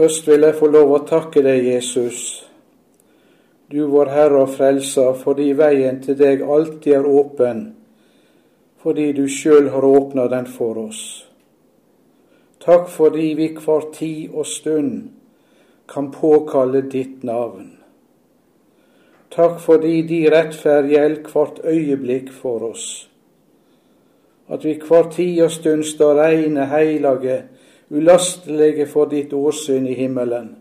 Først vil jeg få lov å takke deg, Jesus, du vår Herre og Frelser, fordi veien til deg alltid er åpen, fordi du sjøl har åpna den for oss. Takk fordi vi hver tid og stund kan påkalle ditt navn. Takk fordi de rettferd gjelder hvert øyeblikk for oss. At vi hver tid og stund står reine, heilage, ulastelige for ditt åsyn i himmelen.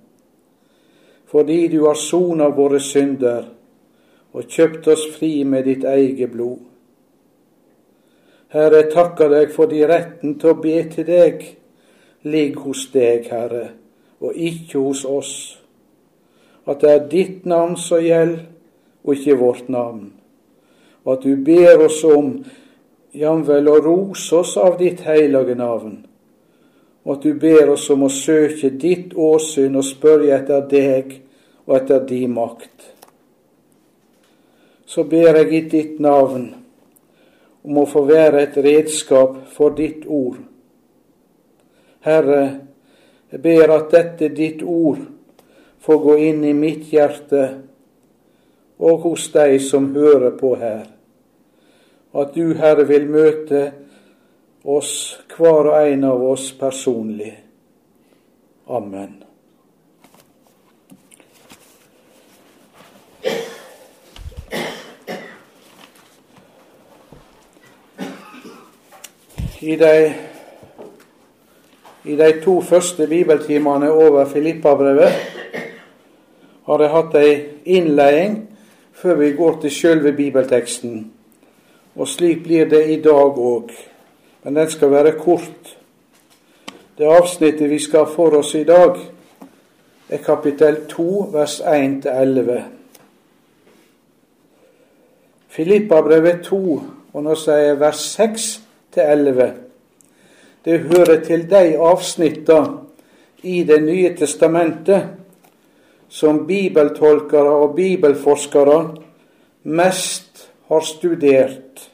Fordi du har sona våre synder og kjøpt oss fri med ditt eget blod. Herre, jeg takker deg for de retten til å be til deg ligger hos deg, Herre, og ikke hos oss. At det er ditt navn som gjelder, og ikke vårt navn. Og at du ber oss om jamvel å rose oss av ditt hellige navn. Og at du ber oss om å søke ditt åsyn og spørre etter deg og etter din makt. Så ber jeg i ditt navn om å få være et redskap for ditt ord. Herre, jeg ber at dette ditt ord får gå inn i mitt hjerte og hos deg som hører på her. At du, Herre, vil møte oss, hver og en av oss personlig. Amen. I de, I de to første bibeltimene over Filippabrevet har jeg hatt ei innledning før vi går til sjølve bibelteksten. Og slik blir det i dag òg, men den skal være kort. Det avsnittet vi skal ha for oss i dag, er kapittel 2, vers 1-11. Filippabrevet 2, og nå sier jeg vers 6-11. Det hører til de avsnittene i Det nye testamentet som bibeltolkere og bibelforskere mest har studert,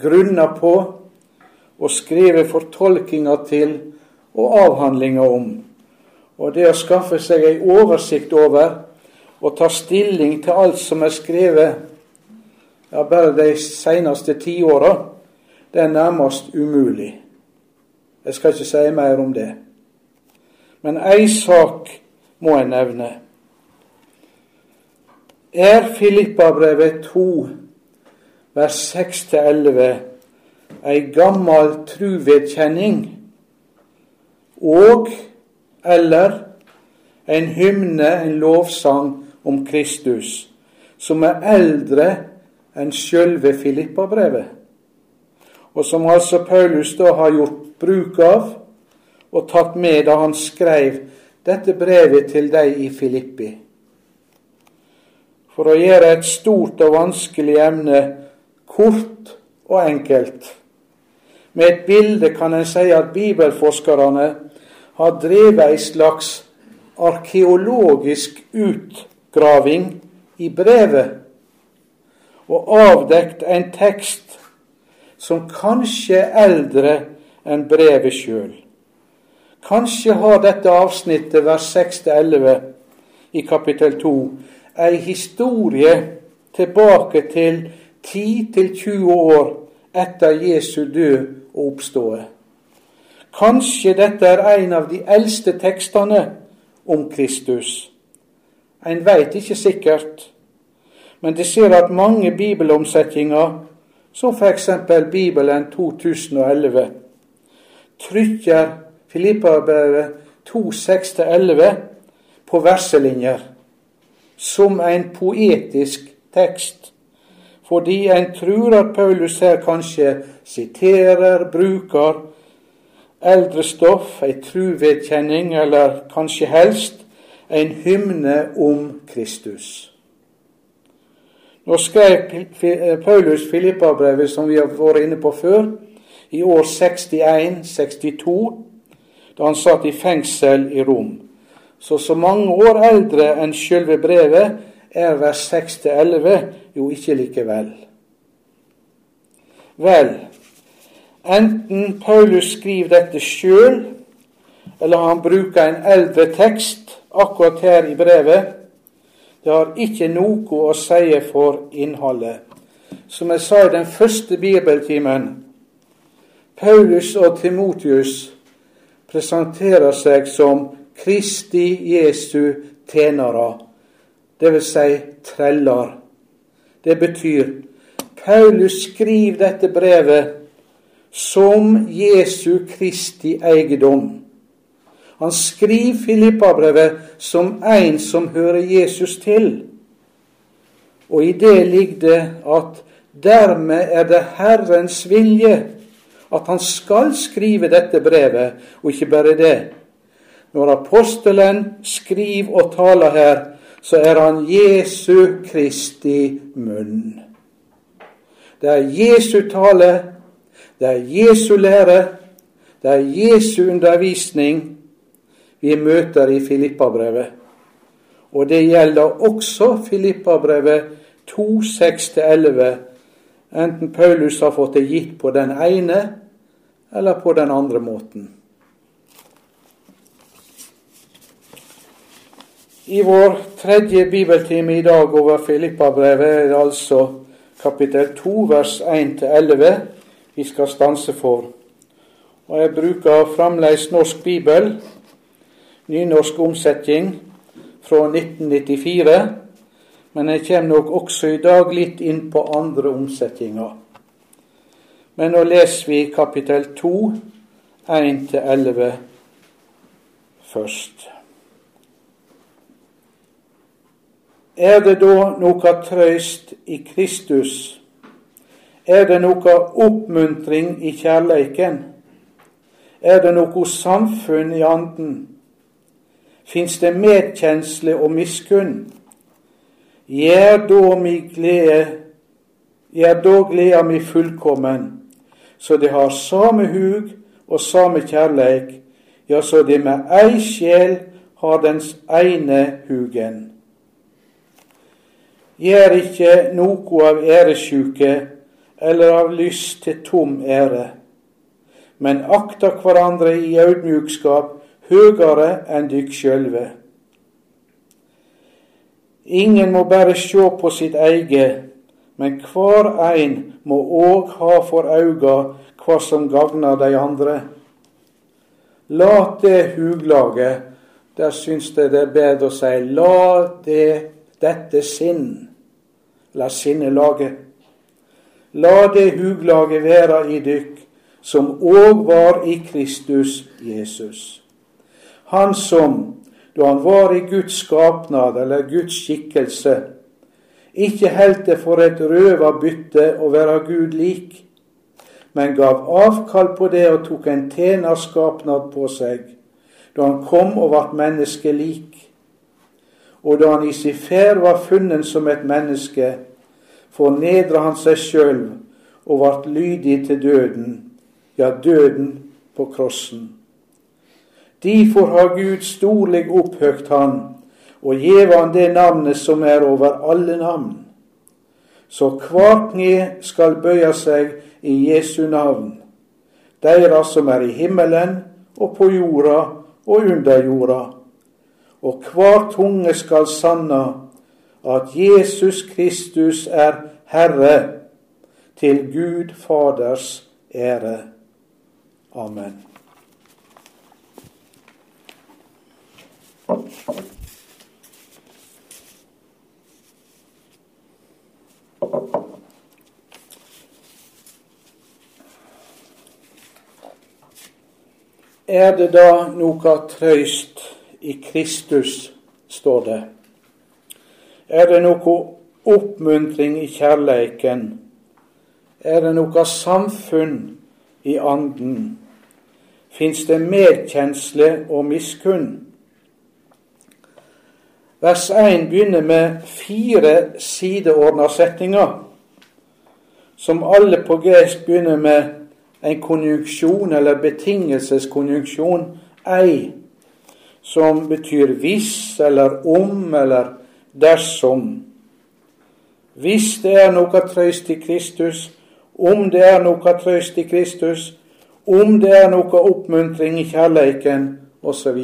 grunna på og skrevet fortolkinger til og avhandlinger om. Og det å skaffe seg ei oversikt over og ta stilling til alt som er skrevet ja, bare de seneste tiåra, det er nærmest umulig. Jeg skal ikke si mer om det. Men ei sak må jeg nevne er Filippabrevet 2, vers 6-11, ei gammal truvedkjenning og eller en hymne, en lovsang om Kristus, som er eldre enn sjølve Filippabrevet, og som altså Paulus da har gjort bruk av og tatt med da han skrev dette brevet til deg i Filippi for å gjøre et stort og vanskelig emne kort og enkelt. Med et bilde kan en si at bibelforskerne har drevet ei slags arkeologisk utgraving i brevet og avdekt en tekst som kanskje er eldre enn brevet sjøl. Kanskje har dette avsnittet, vers 6-11 i kapittel 2, ei historie tilbake til 10-20 år etter Jesu død og oppståe. Kanskje dette er en av de eldste tekstene om Kristus. En veit ikke sikkert, men det ser at mange bibelomsetninger, som f.eks. Bibelen 2011, trykker Filippabrevet 2.6-11 på verselinjer som en poetisk tekst, fordi en tror at Paulus her kanskje siterer, bruker eldre stoff, ei truvedkjenning, eller kanskje helst en hymne om Kristus. Nå skrev Paulus Filippabrevet, som vi har vært inne på før, i år 61-62, da han satt i fengsel i Rom. Så så mange år eldre enn sjølve brevet er vers 6-11 jo ikke likevel. Vel, enten Paulus skriver dette sjøl, eller han bruker en eldre tekst akkurat her i brevet. Det har ikke noe å si for innholdet. Som jeg sa i den første bibeltimen, Paulus og Timotius presenterer seg som Kristi Jesu tjenere, dvs. Si treller. Det betyr Paulus skriver dette brevet som Jesu Kristi eiendom. Han skriver Filippabrevet som en som hører Jesus til. Og i det ligger det at dermed er det Herrens vilje at han skal skrive dette brevet, og ikke bare det. Når apostelen skriver og taler her, så er han Jesu Kristi munn. Det er Jesu tale, det er Jesu lære, det er Jesu undervisning vi møter i Filippabrevet. Og det gjelder også Filippabrevet 2.6-11, enten Paulus har fått det gitt på den ene eller på den andre måten. I vår tredje bibeltime i dag over Filippabrevet er det altså kapittel 2 vers 1-11 vi skal stanse for. Og Jeg bruker fremdeles norsk bibel, nynorsk omsetning fra 1994, men jeg kommer nok også i dag litt inn på andre omsetninger. Men nå leser vi kapittel 2, 1-11 først. Er det da noe trøyst i Kristus? Er det noe oppmuntring i kjærleiken? Er det noe samfunn i anden? Fins det medkjensle og miskunn? Gjør da mi glede, gjør da gleda mi fullkommen, så det har same hug og same kjærleik, ja, så det med ei sjel har dens ene hugen. Gjør ikke noe av æresjuke eller av lyst til tom ære, men akta hverandre i audmjukskap høgare enn dykk sjølve. Ingen må bare sjå på sitt eige, men hver ein må òg ha for auga hva som gagnar dei andre. Lat det huglaget, der syns jeg det er bedre å si la det dette sinn, la sinnelaget. La det huglaget være i dykk, som òg var i Kristus Jesus. Han som, da han var i Guds skapnad eller Guds skikkelse, ikke heldt det for et røva bytte å være Gud lik, men gav avkall på det og tok en tjenerskapnad på seg, da han kom og vart menneske lik og da han i sin ferd var funnet som et menneske, fornedra han seg sjøl og vart lydig til døden, ja, døden på krossen. Derfor har Gud storlig opphøgt han og gjeve han det navnet som er over alle navn. Så hver kne skal bøye seg i Jesu navn, deira som er i himmelen og på jorda og under jorda og hver tunge skal sanna at Jesus Kristus er Herre, til Gud Faders ære. Amen. Er det da noe trøyst i Kristus, står det. Er det noe oppmuntring i kjærleiken? Er det noe samfunn i anden? Fins det medkjensle og miskunn? Vers 1 begynner med fire sideordna setninger, som alle på gresk begynner med en konjunksjon eller betingelseskonjunksjon ei som betyr hvis eller om eller dersom. Hvis det er noe trøyst i Kristus, om det er noe trøyst i Kristus, om det er noe oppmuntring i kjærleiken, osv.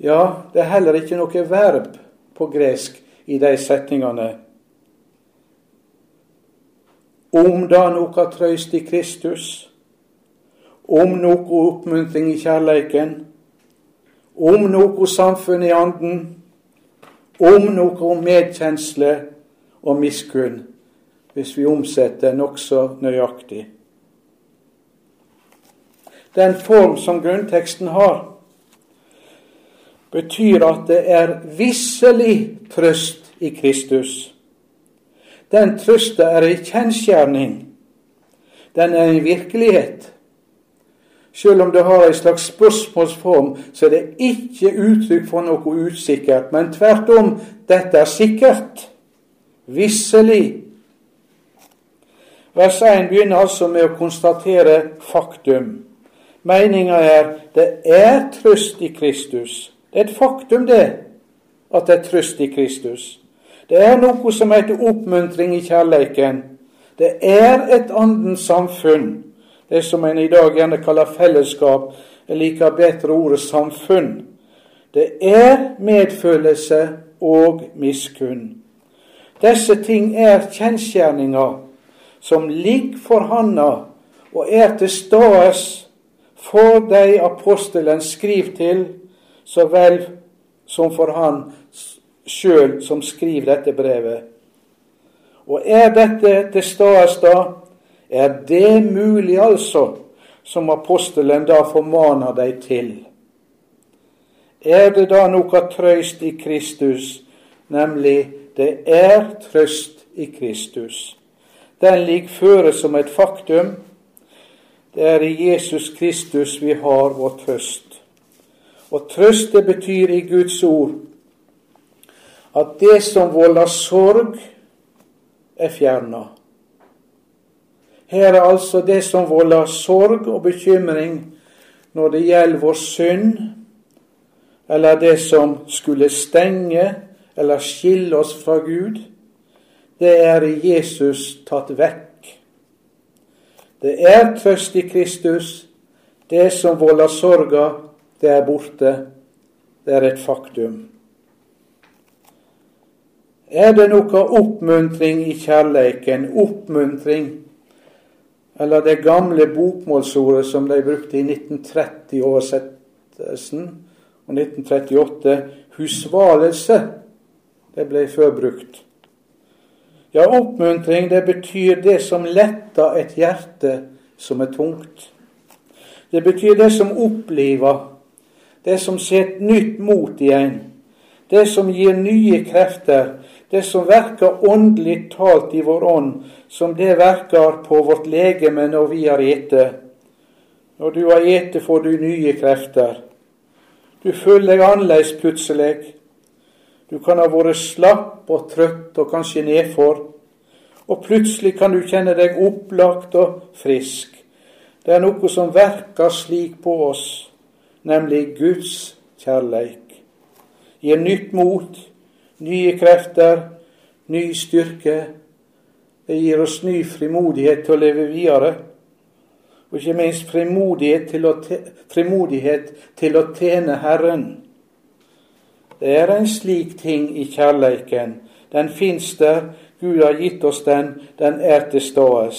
Ja, det er heller ikke noe verb på gresk i de setningene. Om da noe trøyst i Kristus, om noe oppmuntring i kjærleiken, om noe samfunn i anden, om noe medkjensle og miskunn, hvis vi omsetter nokså nøyaktig. Den form som grunnteksten har, betyr at det er visselig trøst i Kristus. Den trøsta er ei kjensgjerning. Den er en virkelighet. Selv om det har en slags spørsmålsform, så er det ikke uttrykk for noe usikkert. Men tvert om, dette er sikkert. Visselig. Vers 1 begynner altså med å konstatere faktum. Meninga er det er trøst i Kristus. Det er et faktum, det, at det er trøst i Kristus. Det er noe som heter oppmuntring i kjærleiken. Det er et andens samfunn det som en i dag gjerne kaller fellesskap. Jeg liker bedre ordet samfunn. Det er medfølelse og miskunn. Disse ting er kjensgjerninger som ligger for handa og er til stede for de apostelen skriver til, så vel som for han sjøl som skriver dette brevet. Og er dette til stede da, er det mulig, altså, som apostelen da formaner deg til? Er det da noe trøyst i Kristus, nemlig det er trøst i Kristus? Den ligger føre som et faktum. Det er i Jesus Kristus vi har vår trøst. Og trøst, det betyr i Guds ord at det som volder sorg, er fjerna. Her er altså det som volder sorg og bekymring når det gjelder vår synd, eller det som skulle stenge eller skille oss fra Gud, det er i Jesus tatt vekk. Det er trøst i Kristus. Det som volder sorga, det er borte. Det er et faktum. Er det noe oppmuntring i kjærleiken, oppmuntring eller det gamle bokmålsordet som de brukte i 1930-oversettelsen og 1938, husvalelse, det ble før brukt. Ja, oppmuntring, det betyr det som letter et hjerte som er tungt. Det betyr det som oppliver, det som setter nytt mot i en, det som gir nye krefter, det som verker åndelig talt i vår ånd, som det verker på vårt legeme når vi har ete. Når du har ete, får du nye krefter. Du føler deg annerledes plutselig. Du kan ha vært slapp og trøtt og kanskje nedfor, og plutselig kan du kjenne deg opplagt og frisk. Det er noe som verker slik på oss, nemlig Guds kjærleik. Gir nytt mot, nye krefter, ny styrke. Det gir oss ny frimodighet til å leve videre. Og ikke minst frimodighet til å, frimodighet til å tjene Herren. Det er en slik ting i kjærleiken. Den fins der. Gud har gitt oss den. Den er til stede.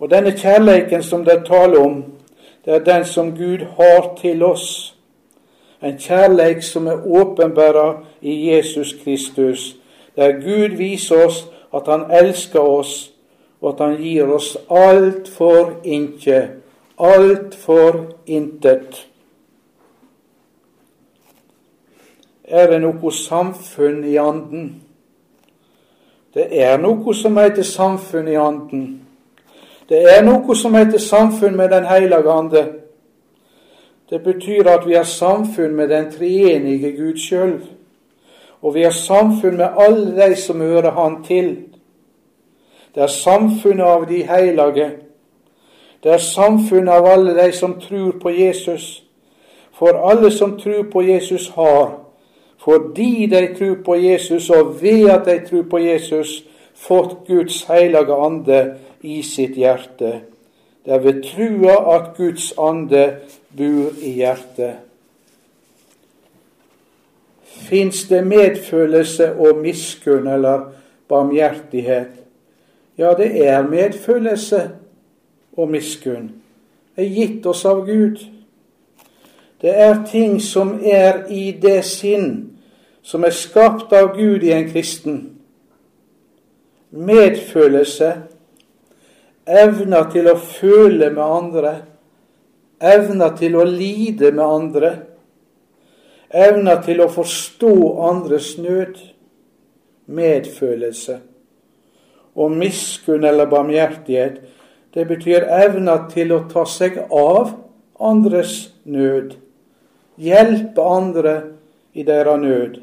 Og denne kjærleiken som det er tale om, det er den som Gud har til oss. En kjærleik som er åpenbæra i Jesus Kristus, der Gud viser oss at Han elsker oss, og at Han gir oss alt for inkje, alt for intet. Er det noe samfunn i anden? Det er noe som heter samfunn i anden. Det er noe som heter samfunn med Den hellige ande. Det betyr at vi har samfunn med den treenige Gud sjøl. Og vi har samfunn med alle de som hører Han til. Det er samfunnet av de hellige. Det er samfunnet av alle de som tror på Jesus. For alle som tror på Jesus, har, fordi de tror på Jesus, og ved at de tror på Jesus, fått Guds hellige ande i sitt hjerte. Det er ved trua at Guds ande bor i hjertet. Fins det medfølelse og miskunn eller barmhjertighet? Ja, det er medfølelse og miskunn. Det er gitt oss av Gud. Det er ting som er i det sinn som er skapt av Gud i en kristen. Medfølelse, evner til å føle med andre, evner til å lide med andre, evna til å forstå andres nød, medfølelse. Og miskunn eller barmhjertighet, det betyr evna til å ta seg av andres nød, hjelpe andre i deres nød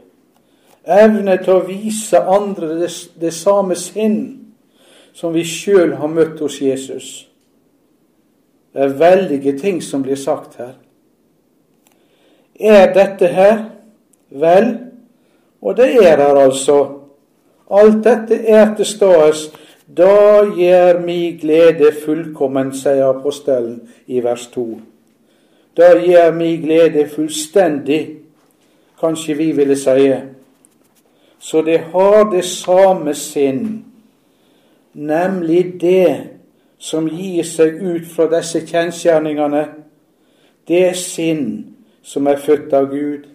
evne til å vise andre det, det samme sinn som vi sjøl har møtt hos Jesus. Det er veldige ting som blir sagt her. Er dette her? Vel, og det er her altså. Alt dette er til stades. Da gjør mi glede fullkommen, sier apostelen i vers 2. Da gjør mi glede fullstendig, kanskje vi ville sie så det har det samme sinn, nemlig det som gir seg ut fra disse kjensgjerningene, det sinn som er født av Gud.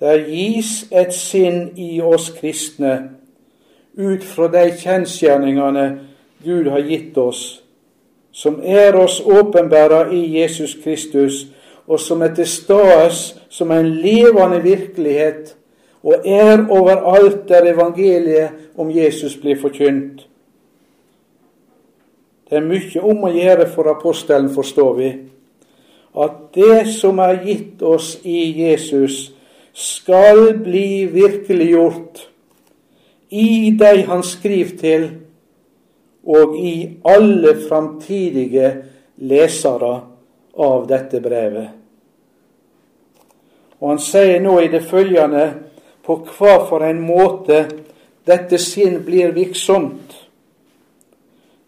Der gis et sinn i oss kristne ut fra de kjensgjerningene Gud har gitt oss, som er oss åpenbæra i Jesus Kristus, og som er til stede som en levende virkelighet og er overalt der evangeliet om Jesus blir forkynt. Det er mye om å gjøre for apostelen, forstår vi, at det som er gitt oss i Jesus, skal bli virkeliggjort i de han skriver til, og i alle framtidige lesere av dette brevet. Og han sier nå i det følgende på hva for en måte dette sinn blir virksomt.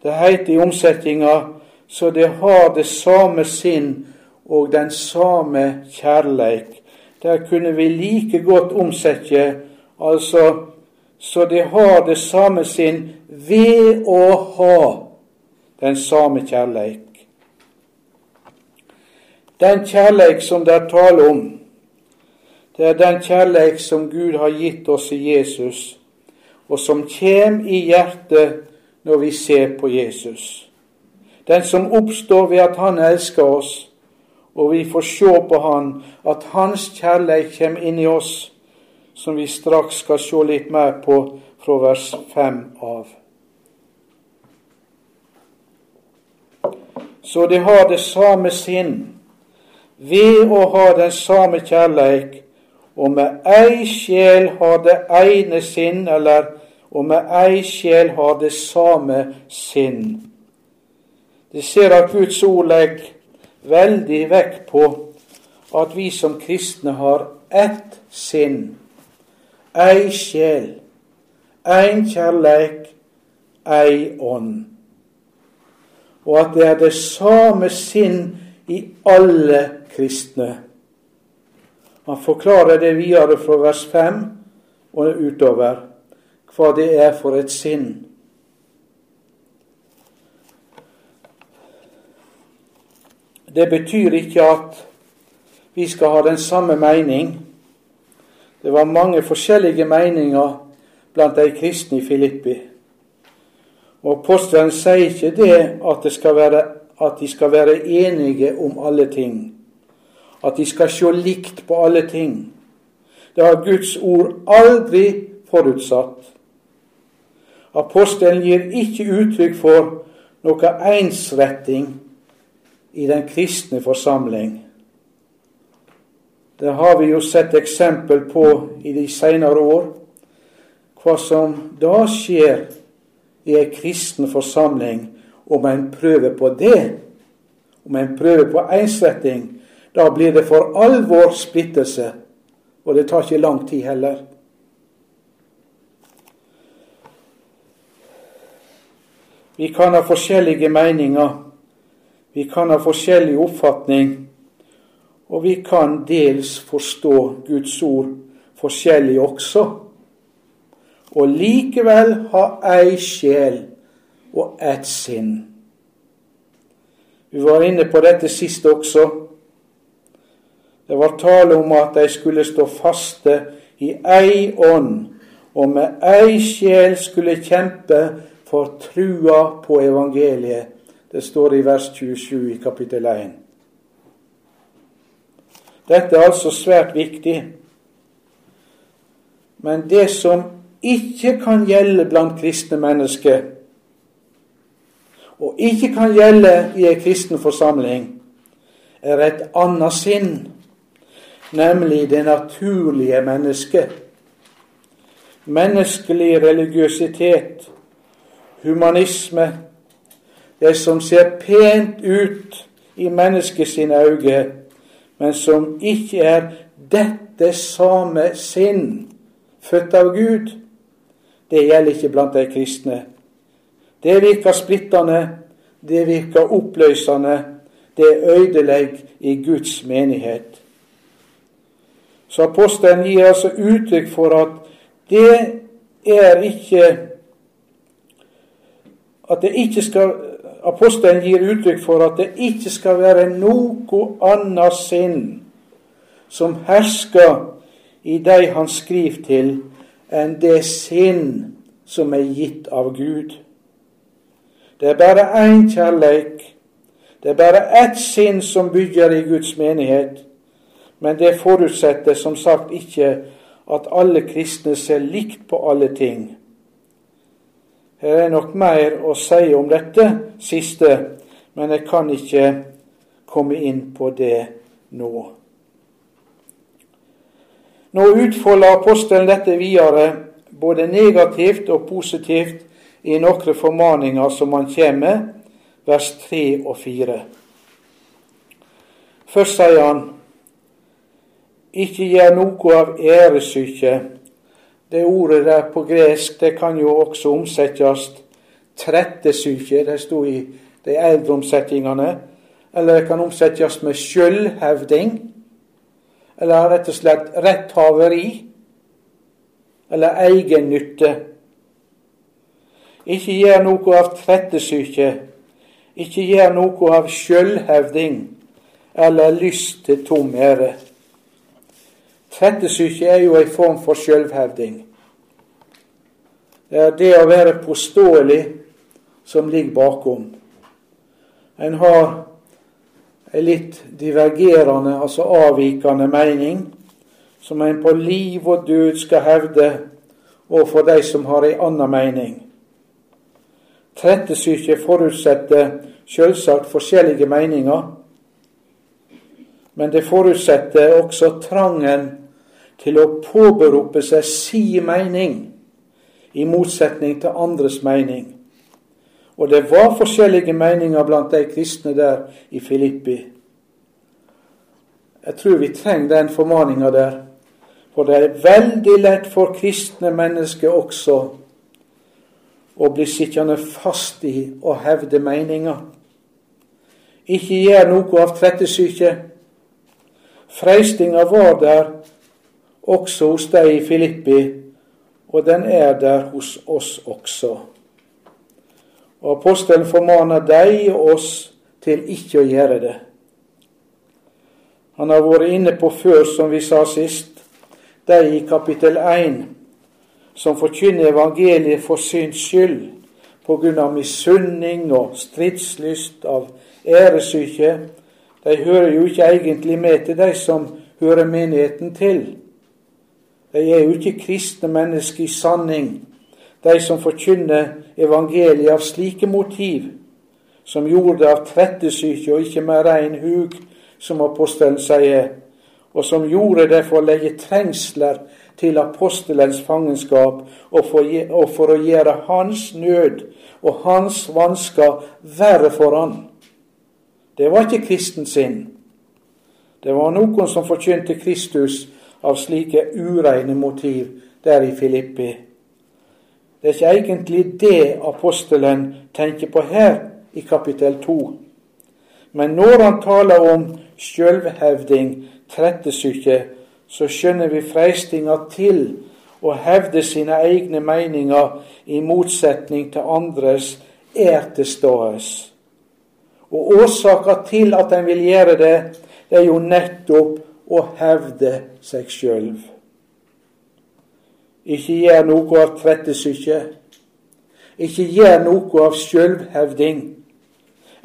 Det heter i omsetninga så det har det samme sinn og den samme kjærleik. Der kunne vi like godt omsette altså så det har det samme sinn ved å ha den samme kjærleik. Den kjærleik som det er tale om, det er den kjærleik som Gud har gitt oss i Jesus, og som kjem i hjertet når vi ser på Jesus. Den som oppstår ved at Han elsker oss, og vi får se på Han, at Hans kjærlighet kommer inn i oss, som vi straks skal se litt mer på fra vers 5 av. Så de har det samme sinn. Ved å ha den samme kjærleik og med ei sjel har det ene sinn, eller og med ei sjel har det samme sinn. Det ser at Guds ord legger veldig vekt på at vi som kristne har ett sinn, ei sjel, ein kjærleik, ei ånd. Og at det er det samme sinn i alle kristne. Han forklarer det videre fra vers 5 og utover, hva det er for et sinn. Det betyr ikke at vi skal ha den samme mening. Det var mange forskjellige meninger blant de kristne i Filippi. Og Apostelen sier ikke det at, det være, at de skal være enige om alle ting at de skal se likt på alle ting. Det har Guds ord aldri forutsatt. Apostelen gir ikke uttrykk for noe ensretting i den kristne forsamling. Det har vi jo sett eksempel på i de senere år. Hva som da skjer i ei kristen forsamling om en prøver på det, om en prøver på ensretting, da blir det for alvor splittelse, og det tar ikke lang tid heller. Vi kan ha forskjellige meninger, vi kan ha forskjellig oppfatning, og vi kan dels forstå Guds ord forskjellig også, og likevel ha ei sjel og ett sinn. Vi var inne på dette sist også. Det var tale om at de skulle stå faste i ei ånd, og med ei sjel skulle kjempe for trua på evangeliet. Det står i vers 27 i kapittel 1. Dette er altså svært viktig. Men det som ikke kan gjelde blant kristne mennesker, og ikke kan gjelde i ei kristen forsamling, er et annet sinn, nemlig det naturlige mennesket. Menneskelig religiøsitet, humanisme, det som ser pent ut i menneskets øyne, men som ikke er dette samme sinn, født av Gud, det gjelder ikke blant de kristne. Det virker splittende, det virker oppløsende, det ødelegger i Guds menighet. Så apostelen gir altså uttrykk for at det er ikke at det ikke skal Apostelen gir uttrykk for at det ikke skal være noe annet sinn som hersker i de han skriver til, enn det sinn som er gitt av Gud. Det er bare én kjærleik. Det er bare ett sinn som bygger i Guds menighet. Men det forutsetter som sagt ikke at alle kristne ser likt på alle ting. Her er nok mer å si om dette siste, men jeg kan ikke komme inn på det nå. Nå utfolder apostelen dette videre, både negativt og positivt, i noen formaninger som han kommer med, vers 3 og 4. Først sier han ikke gjør noe av æresyke det ordet der på gresk det kan jo også omsettes trettesyke. Det sto i de eldre omsetningene. Eller det kan omsettes med sjølhevding. Eller rett og slett retthaveri. Eller egennytte. Ikke gjør noe av trettesyke. Ikke gjør noe av sjølhevding eller lyst til tom ære. Fettesyke er jo en form for sjølvhevding. Det er det å være påståelig som ligger bakom. En har en litt divergerende, altså avvikende mening, som en på liv og død skal hevde overfor de som har en annen mening. Trettesyke forutsetter selvsagt forskjellige meninger, men det forutsetter også trangen til å påberope seg si mening, i motsetning til andres mening. Og det var forskjellige meninger blant de kristne der i Filippi. Jeg tror vi trenger den formaninga der. For det er veldig lett for kristne mennesker også å bli sittende fast i å hevde meninger. Ikke gjør noe av trettesyke. Freistinga var der også hos deg i Filippi, og den er der hos oss også. Og Apostelen formaner deg og oss til ikke å gjøre det. Han har vært inne på før, som vi sa sist, de i kapittel 1 som forkynner evangeliet for syns skyld, på grunn av misunning og stridslyst, av æresyke, de hører jo ikke egentlig med til de som hører menigheten til. De er jo ikke kristne mennesker i sanning, de som forkynner evangeliet av slike motiv, som gjorde det av trettesyke og ikke med rein hug, som apostelen sier, og som gjorde det for å legge trengsler til apostelens fangenskap og for, og for å gjøre hans nød og hans vansker verre for han. Det var ikke kristen sinn. Det var noen som forkynte Kristus av slike ureine motiv der i Filippi. Det er ikke egentlig det apostelen tenker på her i kapittel 2. Men når han taler om sjølvhevding, trettesyke, så skjønner vi freistinga til å hevde sine egne meninger i motsetning til andres, er til stades. Og årsaka til at en vil gjøre det, det er jo nettopp å hevde seg sjøl. Ikke gjør noe av trettesyke. Ikke gjør noe av sjølvhevding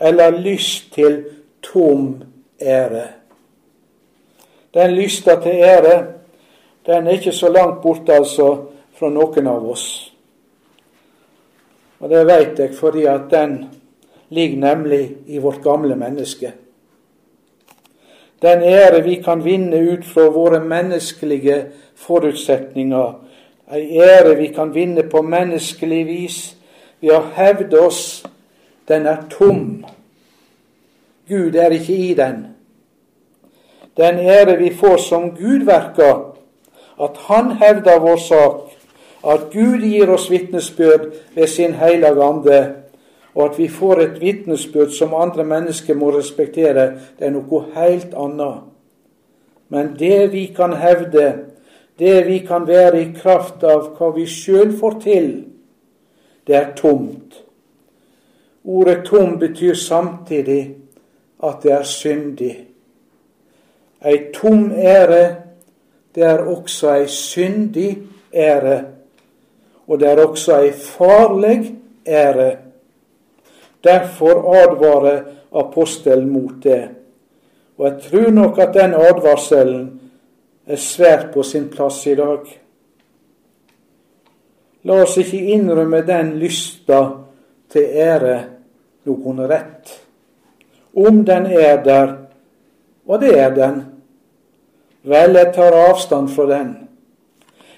eller lyst til tom ære. Den lysta til ære, den er ikke så langt borte altså fra noen av oss. Og det veit jeg fordi at den ligger nemlig i vårt gamle menneske. Den ære vi kan vinne ut fra våre menneskelige forutsetninger, ei ære vi kan vinne på menneskelig vis ved å hevde oss, den er tom. Gud er ikke i den. Den ære vi får som Gud verker, at Han hevder vår sak, at Gud gir oss vitnesbyrd ved sin hellige ande, og at vi får et vitnesbyrd som andre mennesker må respektere, det er noe helt annet. Men det vi kan hevde, det vi kan være i kraft av hva vi sjøl får til, det er tomt. Ordet tom betyr samtidig at det er syndig. Ei tom ære, det er også ei syndig ære. Og det er også ei farlig ære. Derfor advarer apostelen mot det. Og jeg tror nok at den advarselen er svært på sin plass i dag. La oss ikke innrømme den lysta til ære noen rett. Om den er der, og det er den, vel, jeg tar avstand fra den.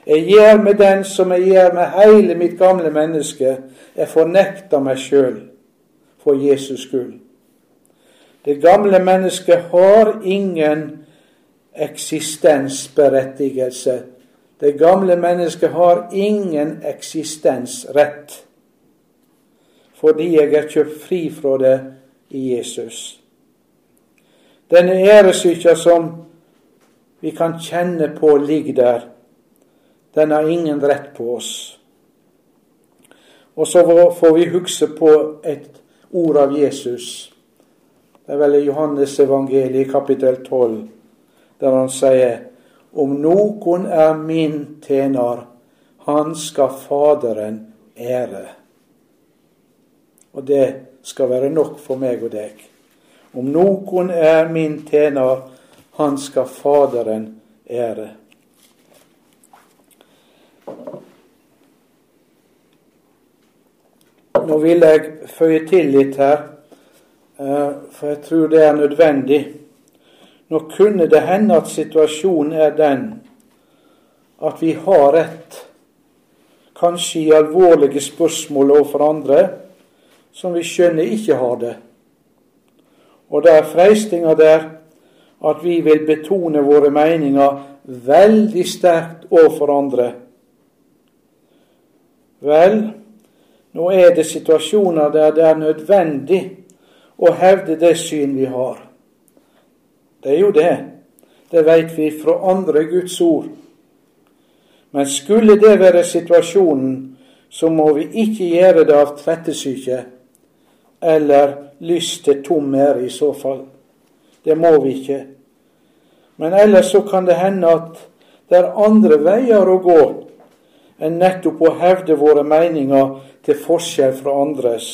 Jeg gjør med den som jeg gjør med hele mitt gamle menneske. Jeg fornekter meg sjøl for Jesus skyld. Det gamle mennesket har ingen eksistensberettigelse. Det gamle mennesket har ingen eksistensrett. Fordi jeg er kjøpt fri fra det i Jesus. Denne æresykja som vi kan kjenne på ligger der, den har ingen rett på oss. Og så får vi huske på et ord av Jesus. Det er vel i Johannes evangeliet kapittel 12, der han sier om noen er min tjener, han skal Faderen ære. Og det skal være nok for meg og deg. Om noen er min tjener, han skal Faderen ære. Nå vil jeg føye til litt her, eh, for jeg tror det er nødvendig. Nå kunne det hende at situasjonen er den at vi har rett, kanskje i alvorlige spørsmål overfor andre, som vi skjønner ikke har det. Og det er freistinga der at vi vil betone våre meninger veldig sterkt overfor andre. Vel, nå er det situasjoner der det er nødvendig å hevde det syn vi har. Det er jo det. Det veit vi fra andre Guds ord. Men skulle det være situasjonen, så må vi ikke gjøre det av trettesyke eller lyst til tom ære i så fall. Det må vi ikke. Men ellers så kan det hende at det er andre veier å gå enn nettopp å hevde våre meninger til forskjell fra andres,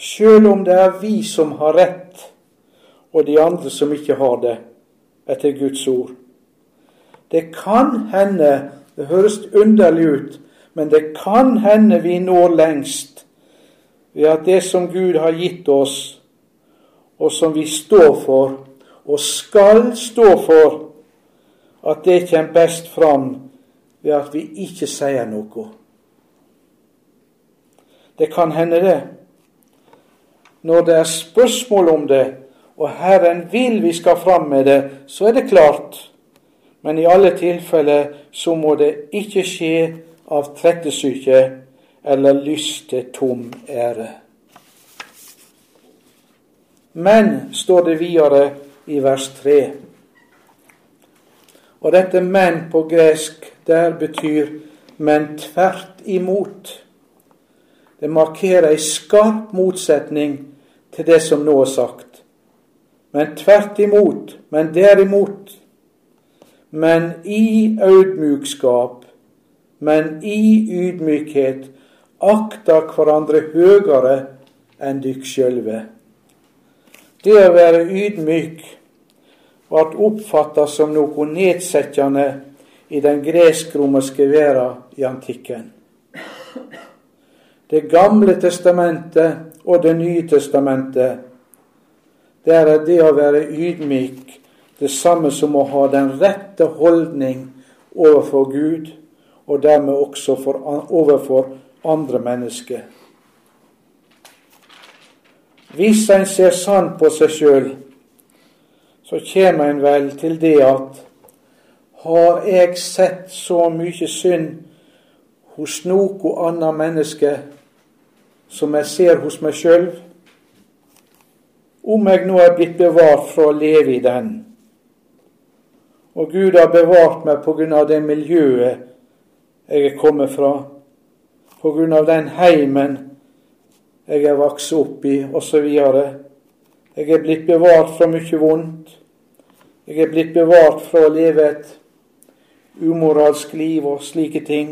sjøl om det er vi som har rett, og de andre som ikke har det, etter Guds ord. Det kan hende, det høres underlig ut, men det kan hende vi når lengst ved at det som Gud har gitt oss, og som vi står for, og skal stå for, at det kommer best fram ved at vi ikke sier noe. Det kan hende, det. Når det er spørsmål om det, og Herren vil vi skal fram med det, så er det klart. Men i alle tilfeller så må det ikke skje av trettesyke eller lyst til tom ære. Men, står det videre i vers 3. Og dette 'men' på gresk der betyr 'men tvert imot'. Det markerer ei skarp motsetning til det som nå er sagt. Men tvert imot, men derimot, men i audmjukskap, men i ydmykhet, akter hverandre høgere enn dykk sjølve. Det å være ydmyk ble oppfatta som noe nedsettende i den gresk-romerske verden i antikken. Det gamle testamentet og Det nye testamentet, der er det å være ydmyk det samme som å ha den rette holdning overfor Gud, og dermed også for, overfor andre mennesker. Hvis en ser sant på seg sjøl, så kommer en vel til det at har jeg sett så mye synd hos noe annet menneske som jeg ser hos meg sjøl? Om jeg nå er blitt bevart fra å leve i den, og Gud har bevart meg på grunn av det miljøet jeg er kommet fra, på grunn av den heimen jeg er vokst opp i, osv. Jeg er blitt bevart fra mye vondt. Jeg er blitt bevart fra å leve et umoralsk liv og slike ting.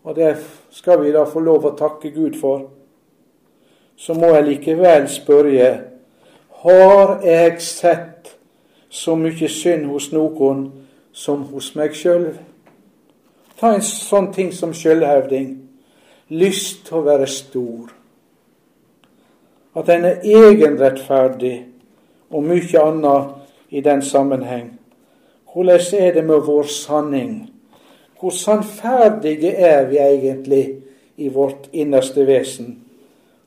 Og det skal vi da få lov å takke Gud for. Så må jeg likevel spørre har jeg sett så mye synd hos noen som hos meg sjøl? Ta en sånn ting som sjølhevding. Lyst til å være stor. At en er egenrettferdig, og mye annet i den sammenheng. Hvordan er det med vår sanning? Hvor sannferdige er vi egentlig i vårt innerste vesen?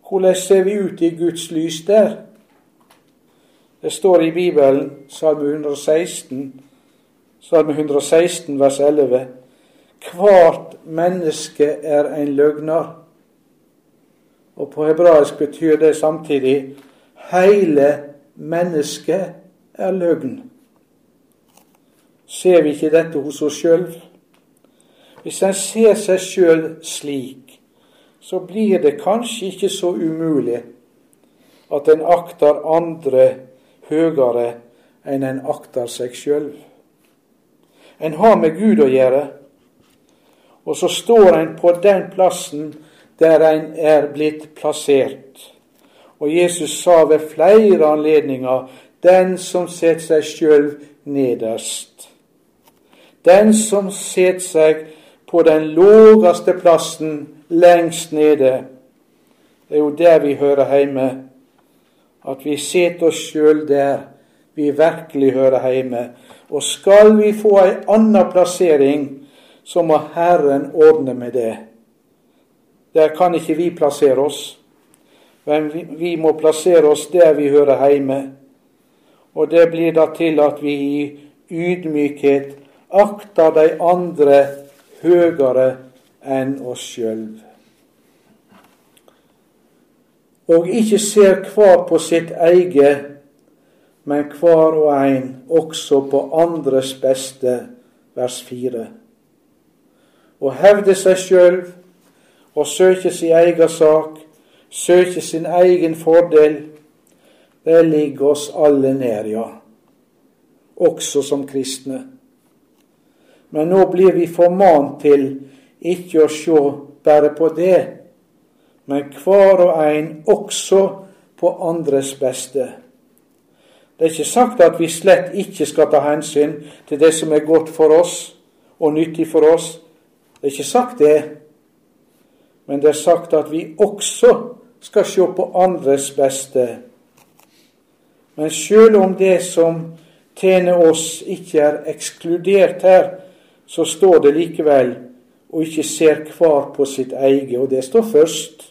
Hvordan ser vi ut i Guds lys der? Det står i Bibelen, Salme 116, Salme 116 vers 11. Hvert menneske er en løgner. Og på hebraisk betyr det samtidig hele mennesket er løgn. Ser vi ikke dette hos oss sjøl? Hvis en ser seg sjøl slik, så blir det kanskje ikke så umulig at en akter andre høyere enn en akter seg sjøl. En har med Gud å gjøre, og så står en på den plassen der en er blitt plassert. Og Jesus sa ved flere anledninger den som setter seg sjøl nederst. Den som setter seg på den lågeste plassen lengst nede. Det er jo der vi hører hjemme. At vi setter oss sjøl der vi virkelig hører hjemme. Og skal vi få ei anna plassering, så må Herren ordne med det. Der kan ikke vi plassere oss, men vi må plassere oss der vi hører hjemme. Og det blir da til at vi i ydmykhet akter de andre høyere enn oss sjøl. Og ikke ser hver på sitt eget, men hver og en også på andres beste, vers 4 å hevde seg sjøl og søke sin egen sak, søke sin egen fordel, det ligger oss alle nær, ja, også som kristne. Men nå blir vi formant til ikke å se bare på det, men hver og en også på andres beste. Det er ikke sagt at vi slett ikke skal ta hensyn til det som er godt for oss og nyttig for oss, det er ikke sagt det, men det er sagt at vi også skal se på andres beste. Men sjøl om det som tjener oss, ikke er ekskludert her, så står det likevel og ikke ser hver på sitt eget, og det står først.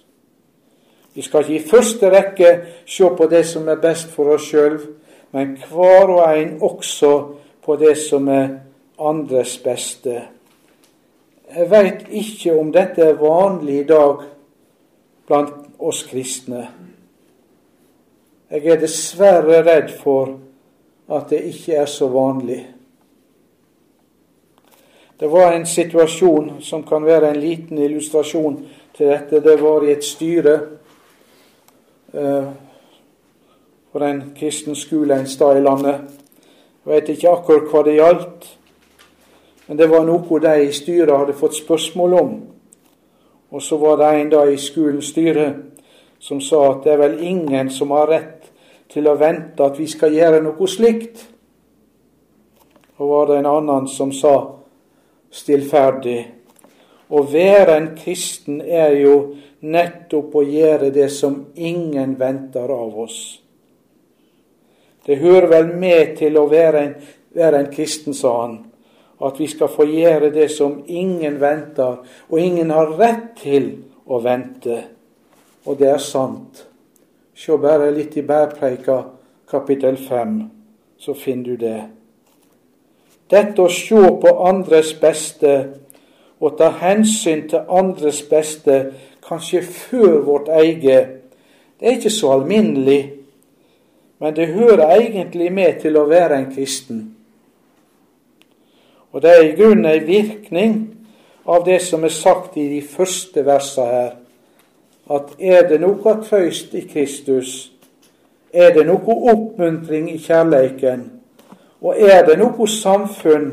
Vi skal ikke i første rekke se på det som er best for oss sjøl, men hver og en også på det som er andres beste. Jeg veit ikke om dette er vanlig i dag blant oss kristne. Jeg er dessverre redd for at det ikke er så vanlig. Det var en situasjon som kan være en liten illustrasjon til dette. Det var i et styre eh, for en kristen skole en sted i landet. Jeg vet ikke akkurat hva det gjaldt, men det var noe de i styret hadde fått spørsmål om. Og så var det en da i skolens styre som sa at det er vel ingen som har rett til å vente at vi skal gjøre noe slikt. Og var det en annen som sa stillferdig å være en kristen er jo nettopp å gjøre det som ingen venter av oss. Det hører vel med til å være en, være en kristen, sa han, at vi skal få gjøre det som ingen venter, og ingen har rett til å vente. Og det er sant. Se bare litt i Bærpreika kapittel 5, så finner du det. Dette å se på andres beste og ta hensyn til andres beste, kanskje før vårt eget, det er ikke så alminnelig men det hører egentlig med til å være en kristen. Og det er i grunnen en virkning av det som er sagt i de første versene her, at er det noe trøyst i Kristus, er det noe oppmuntring i kjærleiken, og er det noe samfunn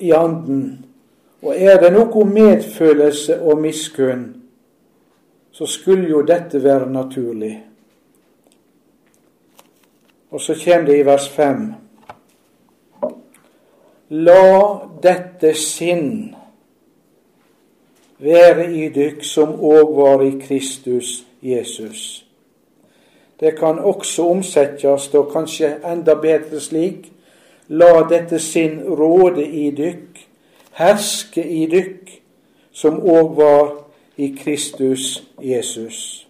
i anden, og er det noe medfølelse og miskunn, så skulle jo dette være naturlig. Og så kommer det i vers 5. La dette sinn være i dykk som òg var i Kristus Jesus. Det kan også omsettes, og kanskje enda bedre slik, la dette sinn råde i dykk, herske i dykk, som òg var i Kristus Jesus.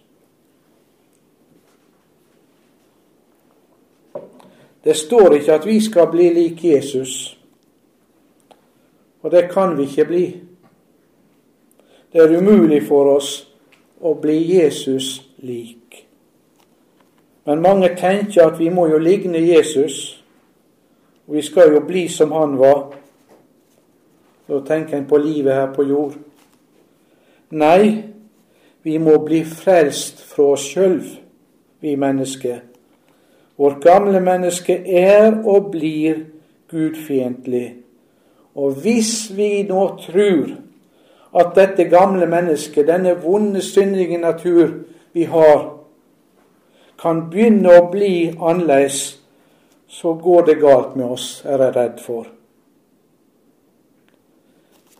Det står ikke at vi skal bli lik Jesus, og det kan vi ikke bli. Det er umulig for oss å bli Jesus lik. Men mange tenker at vi må jo ligne Jesus, vi skal jo bli som han var. Da tenker en på livet her på jord. Nei, vi må bli frelst fra oss sjøl, vi mennesker. Vårt gamle menneske er og blir gudfiendtlig. Og hvis vi nå tror at dette gamle mennesket, denne vonde, syndige natur vi har, kan begynne å bli annerledes, så går det galt med oss, er jeg redd for.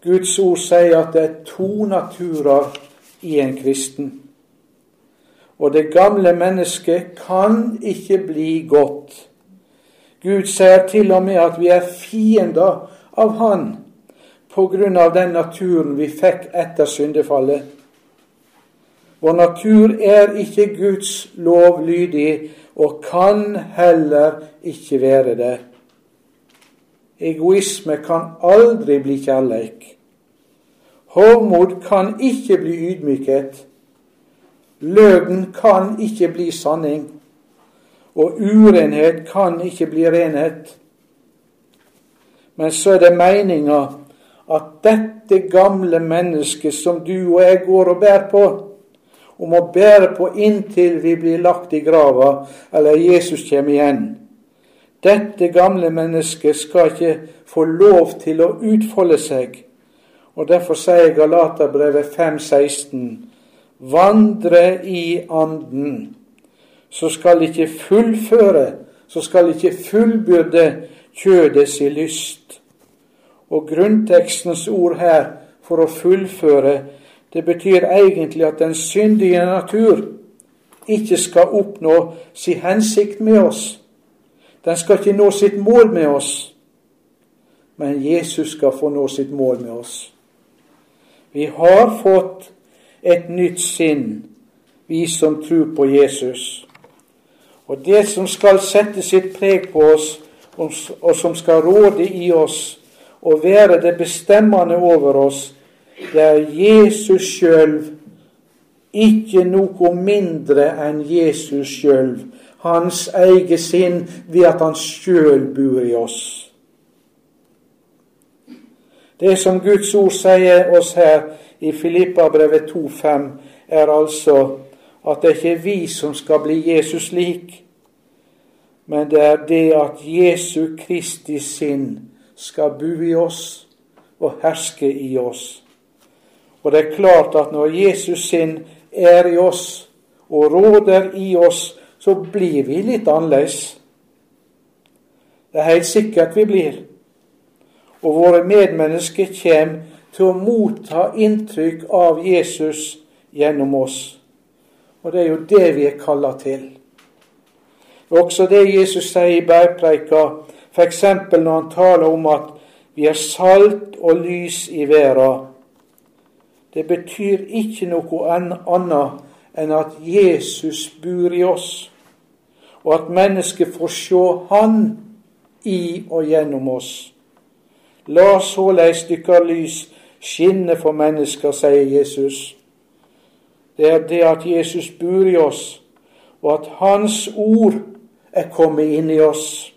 Guds ord sier at det er to naturer i en kristen. Og det gamle mennesket kan ikke bli godt. Gud sier til og med at vi er fiender av Han av den naturen vi fikk etter syndefallet. Vår natur er ikke Guds lov lydig og kan heller ikke være det. Egoisme kan aldri bli kjærleik. Hovmod kan ikke bli ydmykhet. Løgn kan ikke bli sanning, og urenhet kan ikke bli renhet. Men så er det meninga at dette gamle mennesket som du og jeg går og bærer på, og må bære på inntil vi blir lagt i grava eller Jesus kommer igjen. Dette gamle mennesket skal ikke få lov til å utfolde seg. Og Derfor sier Galaterbrevet 5,16.: vandre i Anden, så skal ikke fullføre, så skal ikke fullbyrde kjødet i lyst. Og grunntekstens ord her for å fullføre, det betyr egentlig at den syndige natur ikke skal oppnå sin hensikt med oss. Den skal ikke nå sitt mål med oss. Men Jesus skal få nå sitt mål med oss. Vi har fått et nytt sinn, vi som tror på Jesus. Og det som skal sette sitt preg på oss, og som skal råde i oss, og være det bestemmende over oss, det er Jesus sjøl, ikke noe mindre enn Jesus sjøl, hans eget sinn, ved at han sjøl bor i oss. Det som Guds ord sier oss her i Filippabrevet 2,5, er altså at det ikke er vi som skal bli Jesus lik, men det er det at Jesu Kristi sinn skal bo i oss og herske i oss. Og det er klart at når Jesus sin er i oss og råder i oss, så blir vi litt annerledes. Det er helt sikkert vi blir. Og våre medmennesker kommer til å motta inntrykk av Jesus gjennom oss. Og det er jo det vi er kalla til. Også det Jesus sier i bergpreika, f.eks. når han taler om at vi er salt og lys i verden. Det betyr ikke noe annet enn at Jesus bor i oss, og at mennesket får se Han i og gjennom oss. La såleis dykkar lys skinne for mennesker, sier Jesus. Det er det at Jesus bor i oss, og at Hans ord er kommet inn i oss.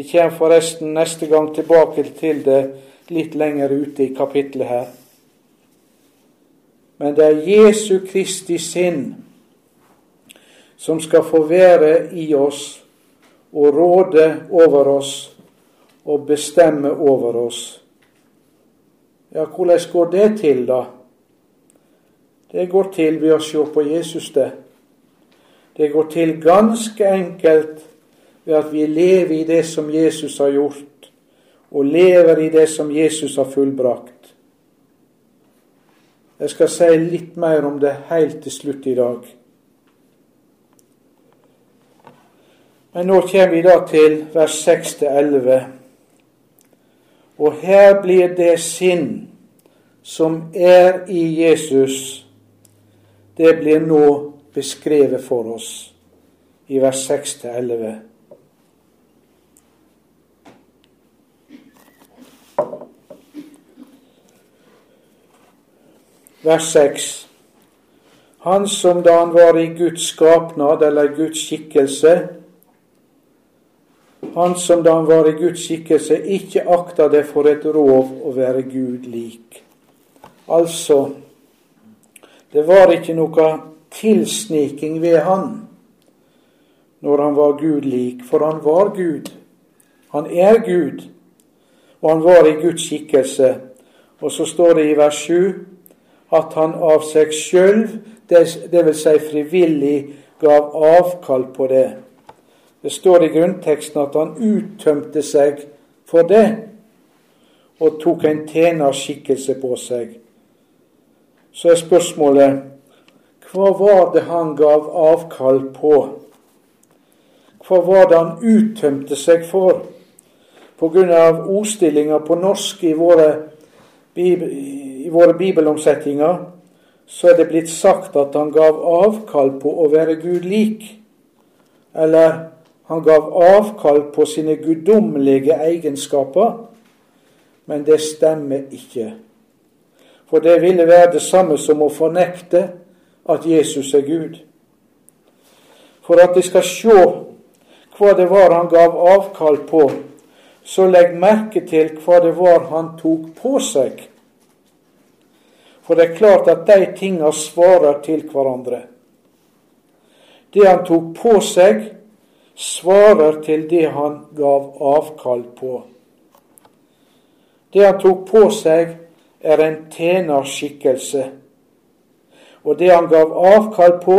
Vi kommer forresten neste gang tilbake til det litt lenger ute i kapittelet her. Men det er Jesu Kristi sinn som skal få være i oss og råde over oss og bestemme over oss. Ja, hvordan går det til, da? Det går til ved å se på Jesus, det. Det går til ganske enkelt ved at vi lever i det som Jesus har gjort, og lever i det som Jesus har fullbrakt. Jeg skal si litt mer om det helt til slutt i dag. Men nå kommer vi da til vers 6-11. Og her blir det sinn som er i Jesus, det blir nå beskrevet for oss i vers 6-11. Vers 6. Han som da han var i Guds skapnad, eller Guds skikkelse, han som da han var i Guds skikkelse, ikke akta det for et rov å være Gud lik. Altså, det var ikke noe tilsniking ved han når han var Gud lik, for han var Gud. Han er Gud, og han var i Guds skikkelse. Og så står det i vers 7 at han av seg sjøl, dvs. Si frivillig, gav avkall på det. Det står i grunnteksten at han uttømte seg for det og tok en tjenerskikkelse på seg så er spørsmålet hva var det han gav avkall på? Hva var det han uttømte seg for? På grunn av ordstillinger på norsk i våre, i våre bibelomsetninger så er det blitt sagt at han gav avkall på å være Gud lik. Eller han gav avkall på sine guddommelige egenskaper. Men det stemmer ikke. For det ville være det samme som å fornekte at Jesus er Gud. For at de skal se hva det var han gav avkall på, så legg merke til hva det var han tok på seg. For det er klart at de tinga svarer til hverandre. Det han tok på seg, svarer til det han gav avkall på. Det han tok på seg, er en tjenerskikkelse. Og det han gav avkall på,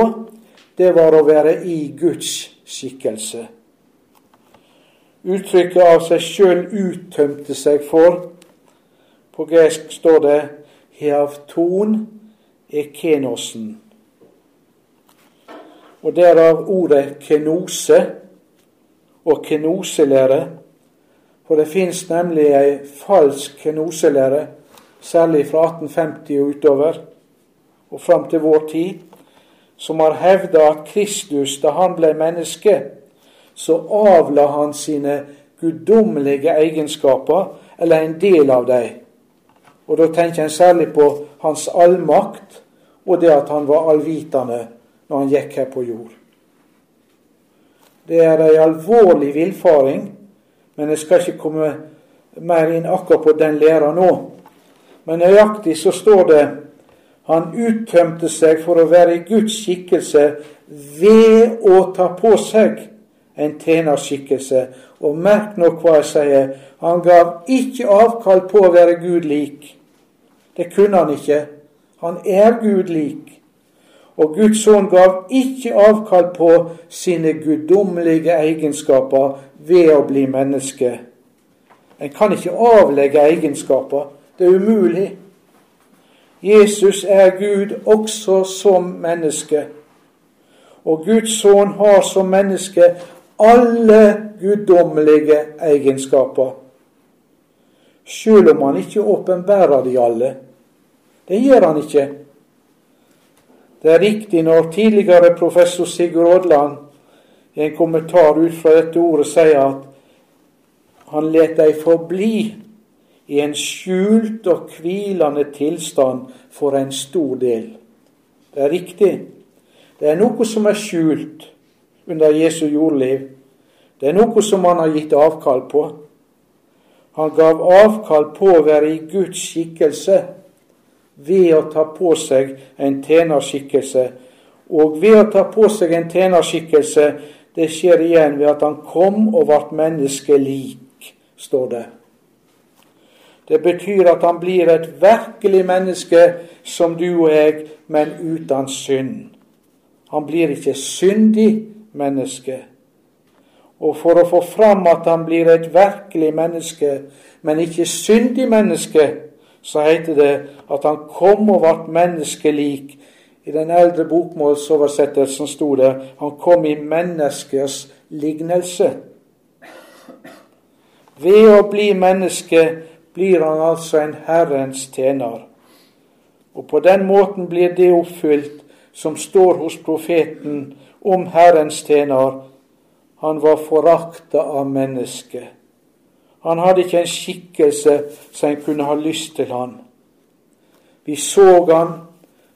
det var å være i Guds skikkelse. Uttrykket av seg sjøl uttømte seg for. På gresk står det 'heavton ekenosen'. Og derav ordet kenose og kenoselære. For det fins nemlig ei falsk kenoselære særlig fra 1850 og utover, og fram til vår tid, som har hevda at Kristus, da han ble menneske, så avla han sine guddommelige egenskaper, eller en del av dem. Og da tenker en særlig på hans allmakt og det at han var allvitende når han gikk her på jord. Det er ei alvorlig villfaring, men jeg skal ikke komme mer inn akkurat på den læra nå. Men nøyaktig så står det han uttømte seg for å være i Guds skikkelse ved å ta på seg en tjenerskikkelse. Og merk nå hva jeg sier. Han gav ikke avkall på å være Gud lik. Det kunne han ikke. Han er Gud lik. Og Guds sønn gav ikke avkall på sine guddommelige egenskaper ved å bli menneske. En kan ikke avlegge egenskaper. Det er umulig. Jesus er Gud også som menneske. Og Guds sønn har som menneske alle guddommelige egenskaper. sjøl om han ikke åpenbærer de alle. Det gjør han ikke. Det er riktig når tidligere professor Sigurd Odland i en kommentar ut fra dette ordet sier at han let dei forbli i en skjult og hvilende tilstand for en stor del. Det er riktig. Det er noe som er skjult under Jesu jordliv. Det er noe som han har gitt avkall på. Han gav avkall på å være i Guds skikkelse ved å ta på seg en tjenerskikkelse. Og ved å ta på seg en tjenerskikkelse, det skjer igjen ved at han kom og ble menneskelik, står det. Det betyr at han blir et virkelig menneske som du og jeg, men uten synd. Han blir ikke syndig menneske. Og for å få fram at han blir et virkelig menneske, men ikke syndig menneske, så heter det at han kom og ble menneskelik. I den eldre bokmålsoversettelsen sto det han kom i menneskers lignelse. Ved å bli menneske blir han altså en Herrens tjener. Og på den måten blir det oppfylt som står hos profeten om Herrens tjener. Han var forakta av mennesket. Han hadde ikke en skikkelse som en kunne ha lyst til han. Vi så han,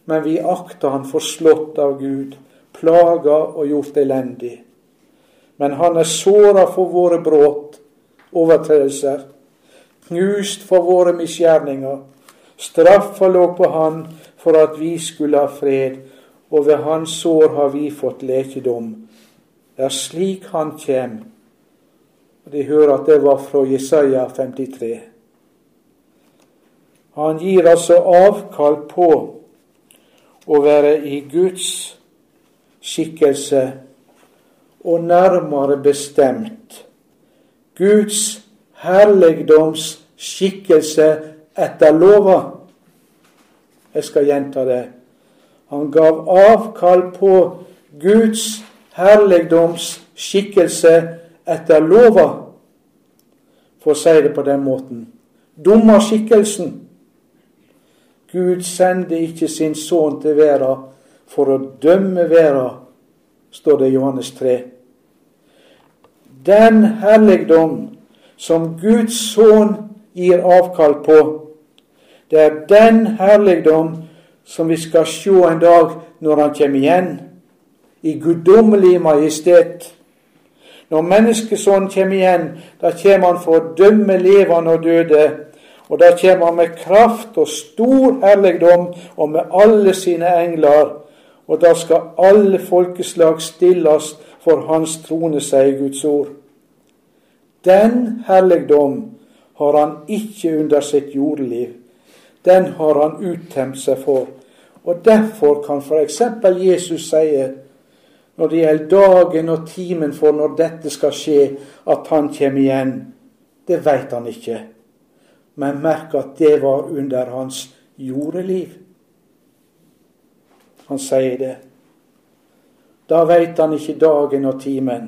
men vi akta han forslått av Gud, plaga og gjort elendig. Men han er såra for våre brudd, overtredelser, knust for våre misgjerninger. Straffa lå på han for at vi skulle ha fred, og ved hans sår har vi fått lekedom. Det er slik han kjem og De hører at det var fra Jesaja 53. Han gir altså avkall på å være i Guds skikkelse, og nærmere bestemt Guds herligdoms skikkelse etter lova. Jeg skal gjenta det. Han gav avkall på Guds herligdoms skikkelse etter lova, for å si det på den måten. Dommerskikkelsen. Gud sender ikke sin sønn til verden for å dømme verden, står det i Johannes 3. Den helligdom som Guds sønn gir avkall på, det er den herligdom som vi skal se en dag når han kommer igjen, i guddommelig majestet. Når menneskesonen kommer igjen, da kommer han for å dømme levende og døde. Og da kommer han med kraft og stor herligdom og med alle sine engler. Og da skal alle folkeslag stilles for hans trone, sier Guds ord. Den herligdom har han ikke under sitt jordliv. Den har han uttemt seg for. Og derfor kan f.eks. Jesus si når det gjelder dagen og timen for når dette skal skje, at han kommer igjen, det veit han ikke. Men merk at det var under hans jordeliv. Han sier det. Da veit han ikke dagen og timen.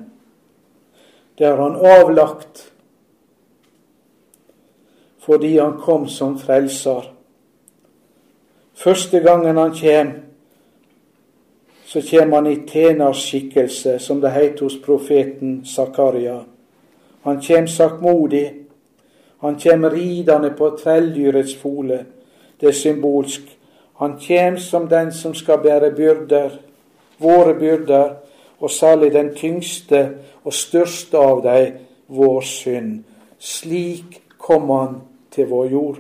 Det har han avlagt fordi han kom som frelser. Første gangen han kjem, så kommer han i tjeners skikkelse, som det heter hos profeten Zakaria. Han kommer saktmodig. Han kommer ridende på trelldyrets fole. Det er symbolsk. Han kommer som den som skal bære byrder, våre byrder, og særlig den tyngste og største av dem, vår synd. Slik kom han til vår jord.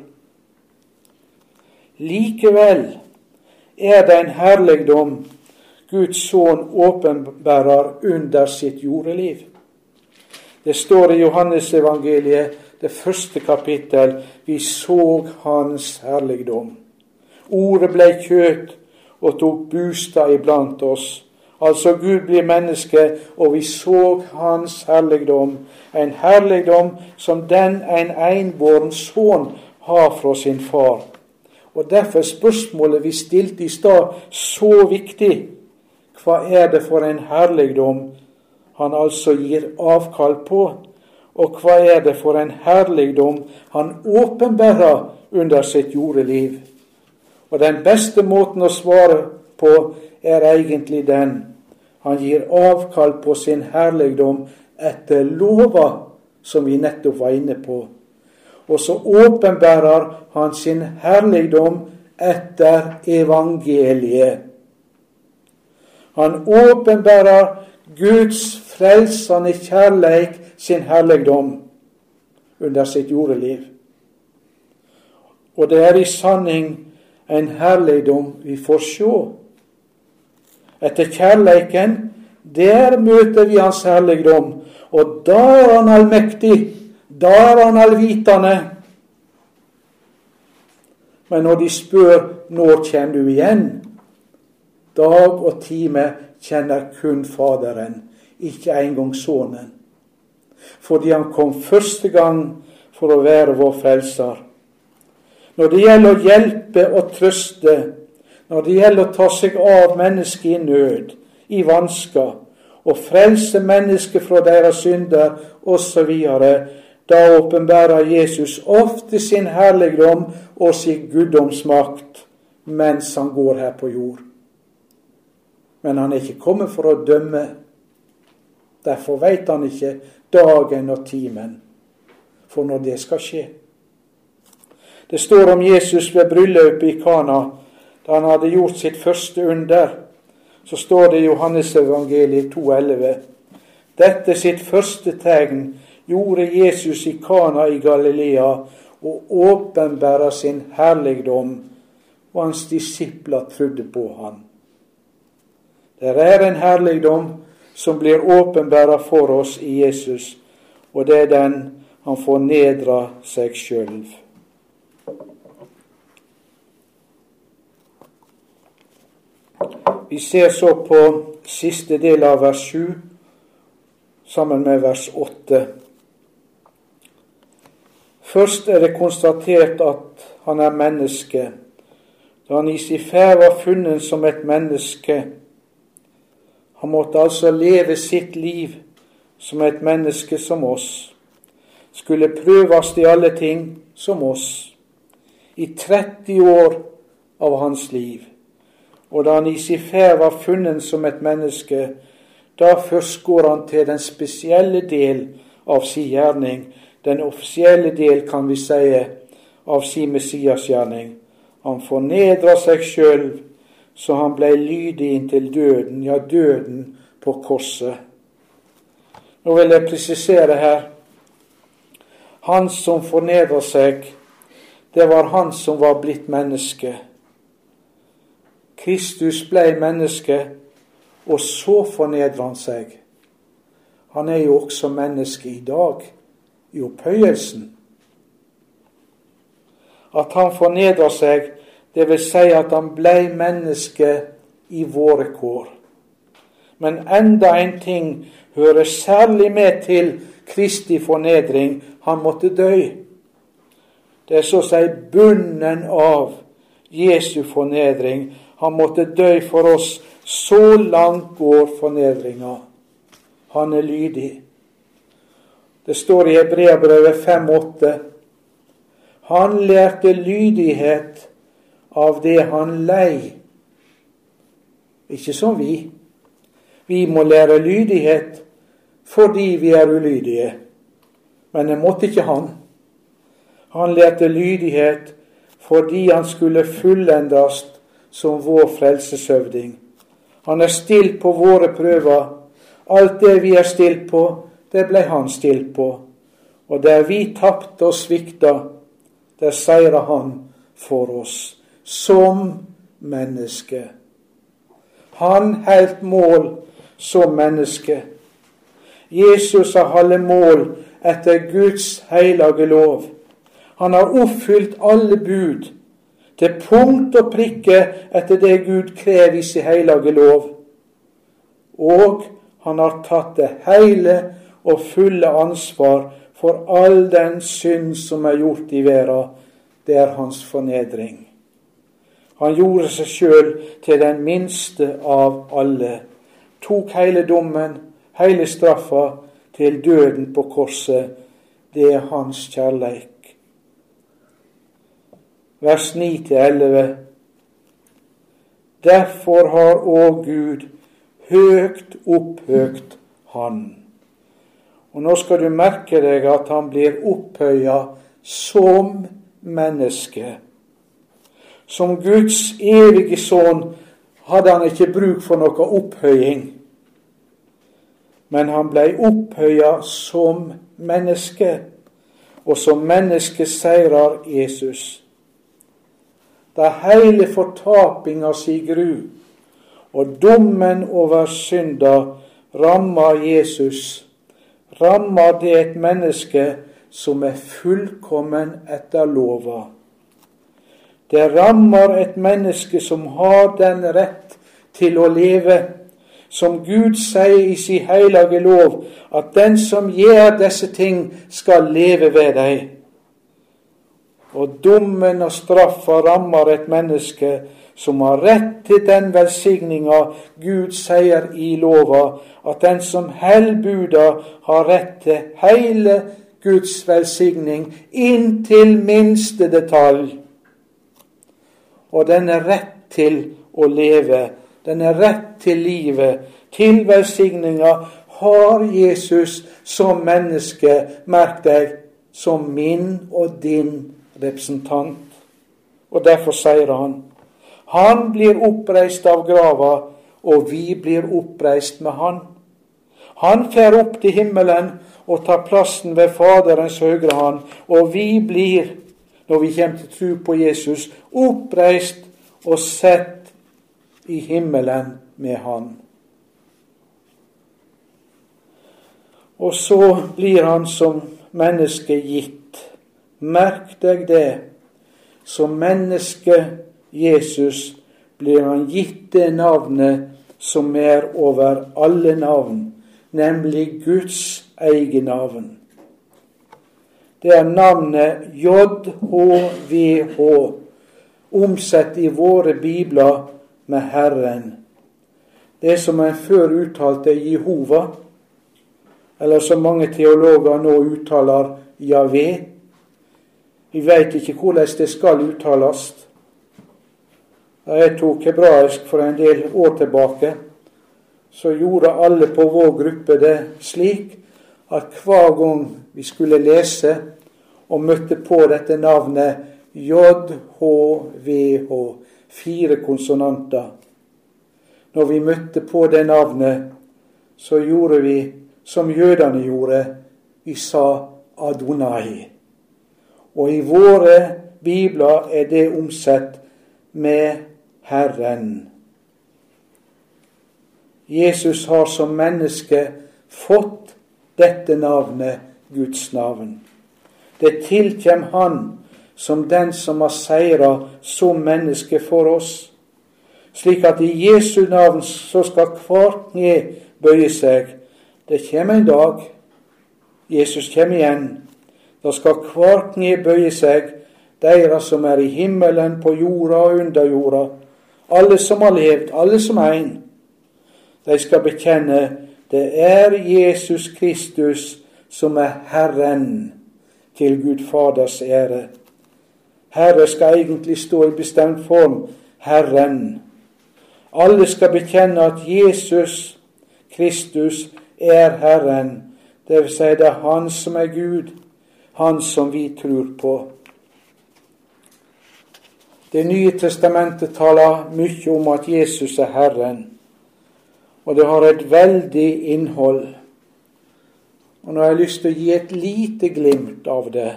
Likevel er det en herligdom Guds sønn åpenbærer under sitt jordeliv. Det står i Johannesevangeliet, det første kapittel, vi så Hans herligdom. Ordet ble kjøtt og tok bostad iblant oss. Altså Gud blir menneske, og vi så Hans herligdom, en herligdom som den en enbåren sønn har fra sin far. Og Derfor spørsmålet vi stilte i stad, så viktig. Hva er det for en herligdom han altså gir avkall på? Og hva er det for en herligdom han åpenbærer under sitt jordeliv? Og den beste måten å svare på er egentlig den. Han gir avkall på sin herligdom etter lova som vi nettopp var inne på. Og så åpenbærer han sin herligdom etter evangeliet. Han åpenbærer Guds frelsende kjærleik, sin herligdom, under sitt jordeliv. Og det er i sanning en herligdom vi får sjå. Etter kjærleiken, der møter vi Hans herligdom, og da er Han allmektig, da er Han allvitende. Men når de spør når kommer du igjen, dag og time kjenner kun Faderen, ikke engang Sønnen. Fordi han kom første gang for å være vår frelser. Når det gjelder å hjelpe og trøste, når det gjelder å ta seg av mennesker i nød, i vansker, og frelse mennesker fra deres synder osv., da åpenbærer Jesus ofte sin herligdom og sin guddomsmakt mens han går her på jord. Men han er ikke kommet for å dømme. Derfor veit han ikke dagen og timen for når det skal skje. Det står om Jesus ved bryllupet i Kana, da han hadde gjort sitt første under. Så står det i Johannesevangeliet 2,11.: Dette sitt første tegn gjorde Jesus i Kana i Galilea og åpenbæra sin herligdom, og hans disipler trodde på ham. Det er en herligdom som blir åpenbæra for oss i Jesus, og det er den han fornedrer seg sjøl. Vi ser så på siste del av vers 7 sammen med vers 8. Først er det konstatert at han er menneske. Da han i sin ferd var funnet som et menneske. Han måtte altså leve sitt liv som et menneske som oss. Skulle prøves i alle ting som oss. I 30 år av hans liv og da han i sin ferd var funnet som et menneske, da først går han til den spesielle del av sin gjerning, den offisielle del, kan vi si, av sin Messiasgjerning. Han fornedrer seg sjøl, så han blei lydig inntil døden, ja, døden på korset. Nå vil jeg presisere her. Han som fornedra seg, det var han som var blitt menneske. Kristus blei menneske, og så fornedra han seg. Han er jo også menneske i dag, i opphøyelsen. At han fornedra seg, det vil si at han blei menneske i våre kår. Men enda en ting hører særlig med til Kristi fornedring. Han måtte dø. Det er så å si bunnen av Jesu fornedring han måtte dø for oss. Så langt går fornedringa. Han er lydig. Det står i Hebreabrevet 5,8. Han lærte lydighet av det han lei. Ikke som vi. Vi må lære lydighet fordi vi er ulydige. Men det måtte ikke han. Han lærte lydighet fordi han skulle fullendes som vår frelseshøvding. Han er stilt på våre prøver. Alt det vi er stilt på, det ble han stilt på. Og der vi tapte og svikta, der seira han for oss. Som menneske. Han holdt mål som menneske. Jesus har holdt mål etter Guds hellige lov. Han har oppfylt alle bud til punkt og prikke etter det Gud krever i sin hellige lov. Og han har tatt det hele og fulle ansvar for all den synd som er gjort i verden. Det er hans fornedring. Han gjorde seg sjøl til den minste av alle. Tok hele dommen, hele straffa, til døden på korset. Det er hans kjærleik vers 9-11. Derfor har òg Gud høgt opphøgt Han. Og nå skal du merke deg at han blir opphøya som menneske. Som Guds evige sønn hadde han ikke bruk for noe opphøying. Men han blei opphøya som menneske, og som menneske seirer Jesus da heile fortapinga si gru og dommen over synda ramma Jesus, ramma det et menneske som er fullkommen etter lova. Det rammer et menneske som har den rett til å leve, som Gud sier i sin hellige lov, at den som gjør disse ting, skal leve ved dem. Og dommen og straffa rammer et menneske som har rett til den velsigninga Gud sier i lova, at den som held buda, har rett til hele Guds velsigning inntil minste detalj. Og den er rett til å leve, den er rett til livet, til velsigninga, har Jesus som menneske, merk deg, som min og din representant. Og derfor sier han han blir oppreist av grava, og vi blir oppreist med han. Han fer opp til himmelen og tar plassen ved Faderens høyre hånd, og vi blir, når vi kommer til tro på Jesus, oppreist og sett i himmelen med Han. Og så blir han som menneske gitt Merk deg det. Som menneske, Jesus, blir han gitt det navnet som er over alle navn, nemlig Guds eget navn. Det er navnet JHVH, omsett i våre bibler med Herren. Det som en før uttalte Jehova, eller som mange teologer nå uttaler Javé. Vi veit ikke hvordan det skal uttales. Da jeg tok hebraisk for en del år tilbake, så gjorde alle på vår gruppe det slik at hver gang vi skulle lese og møtte på dette navnet JHVH, fire konsonanter Når vi møtte på det navnet, så gjorde vi som jødene gjorde. Vi sa Adonai. Og i våre bibler er det omsett med Herren. Jesus har som menneske fått dette navnet, Guds navn. Det tilkjem Han som den som har seira som menneske for oss, slik at i Jesu navn så skal hvert kne bøye seg. Det kjem en dag. Jesus kjem igjen. Da skal hvert kne bøye seg, deira som er i himmelen, på jorda og under jorda, alle som har levd, alle som ein. De skal bekjenne det er Jesus Kristus som er Herren, til Gud Faders ære. Herre skal egentlig stå i bestemt form Herren. Alle skal bekjenne at Jesus Kristus er Herren, dvs. Si det er Han som er Gud Han som vi tror på. Det nye testamentet taler mye om at Jesus er Herren, og det har et veldig innhold. Og Nå har jeg lyst til å gi et lite glimt av det.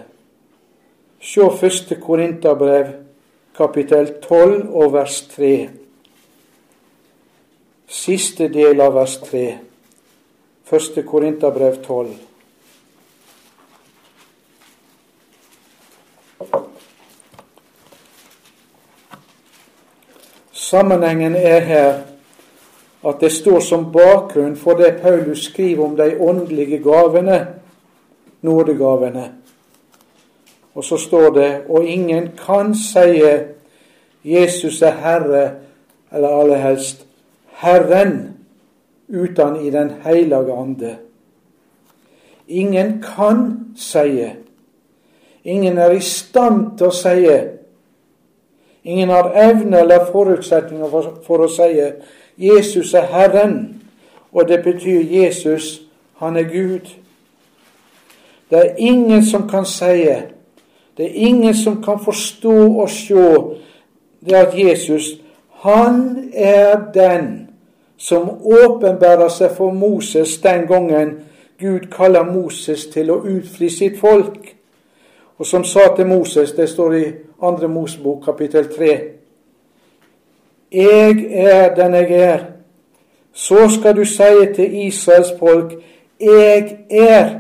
Se første Korinterbrev, kapittel 12 og vers 3. Siste del av vers 3. Første Korinterbrev 12. Sammenhengen er her at det står som bakgrunn for det Paulus skriver om de åndelige gavene, nådegavene. Og så står det og ingen kan sie Jesus er Herre, eller aller helst Herren, uten i Den hellige ande. Ingen kan sie. Ingen er i stand til å sie. Ingen har evne eller forutsetninger for, for å si Jesus er Herren, og det betyr Jesus, han er Gud. Det er ingen som kan si, det er ingen som kan forstå og se det at Jesus, han er den som åpenbærer seg for Moses den gangen Gud kaller Moses til å utfri sitt folk og som sa til Moses, det står i 2. Mosebok kapittel 3 Jeg er den jeg er. Så skal du si til Israels folk, jeg er,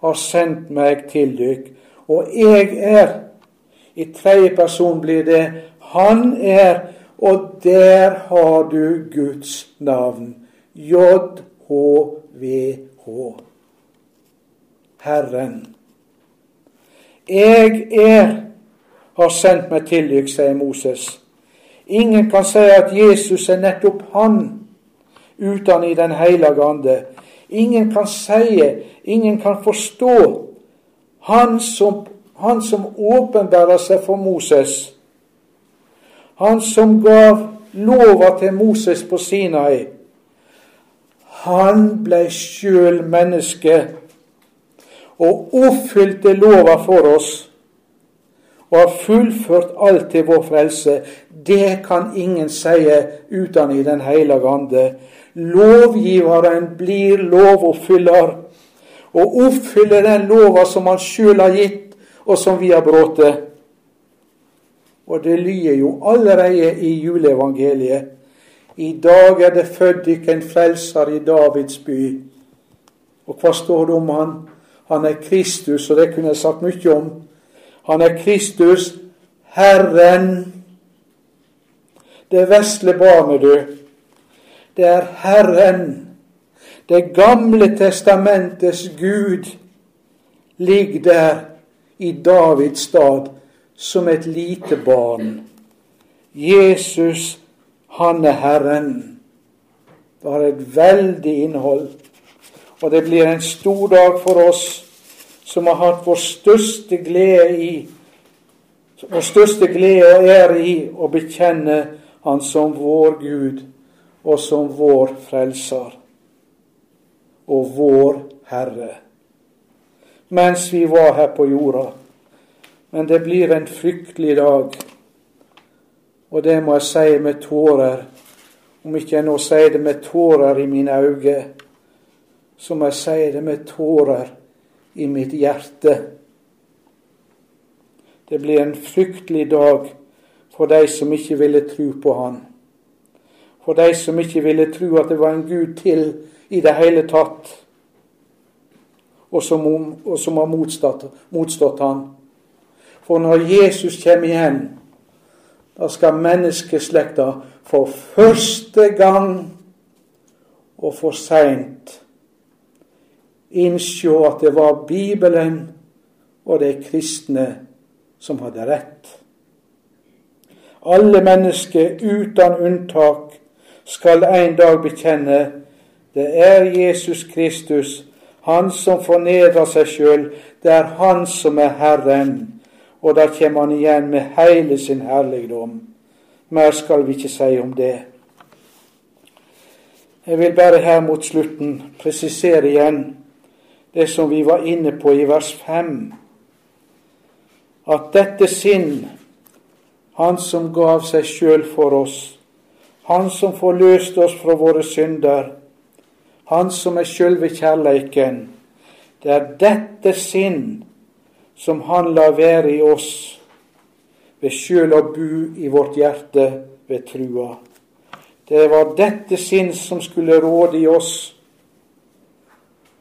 har sendt meg til dykk, og jeg er. I tredje person blir det Han er, og der har du Guds navn. J-H-V-H. Herren. Jeg er har sendt meg til dykk, sier Moses. Ingen kan si at Jesus er nettopp Han uten i Den hellige ande. Ingen kan si, ingen kan forstå, Han som, han som åpenbærer seg for Moses. Han som gav lova til Moses på Sinai. Han ble sjøl menneske og oppfylte lova for oss og har fullført alt til vår frelse. Det kan ingen sie uten i Den hellige ande. Lovgiveren blir lovoppfyller og oppfyller den lova som han sjøl har gitt, og som vi har brutt. Og det lyder jo allerede i juleevangeliet. I dag er det født dykk en frelser i Davids by. Og hva står det om han? Han er Kristus, og det kunne jeg sagt mye om. Han er Kristus, Herren. Det vesle barnet, du, det er Herren. Det gamle testamentets Gud ligger der i Davids stad som et lite barn. Jesus, han er Herren. Det har et veldig innhold. Og det blir en stor dag for oss som har hatt vår største glede i vår største glede og ære i å bekjenne Han som vår Gud og som vår Frelser og vår Herre. Mens vi var her på jorda. Men det blir en fryktelig dag, og det må jeg si med tårer. Om ikke jeg nå sier det med tårer i mine øyne, så må jeg si det med tårer i mitt hjerte. Det ble en fryktelig dag for de som ikke ville tro på Han. For de som ikke ville tro at det var en Gud til i det hele tatt, og som, og som har motstått, motstått Han. For når Jesus kommer igjen, da skal menneskeslekta for første gang og for seint innsjå at det var Bibelen og de kristne som hadde rett. Alle mennesker uten unntak skal en dag bekjenne det er Jesus Kristus, Han som fornedrer seg sjøl. Det er Han som er Herren. Og da kommer Han igjen med hele sin herligdom. Mer skal vi ikke si om det. Jeg vil bare her mot slutten presisere igjen det som vi var inne på i vers 5, at dette sinn, Han som gav seg sjøl for oss, Han som forløste oss fra våre synder, Han som er sjølve kjærleiken, det er dette sinn som Han lar være i oss ved sjøl å bu i vårt hjerte ved trua. Det var dette sinn som skulle råde i oss.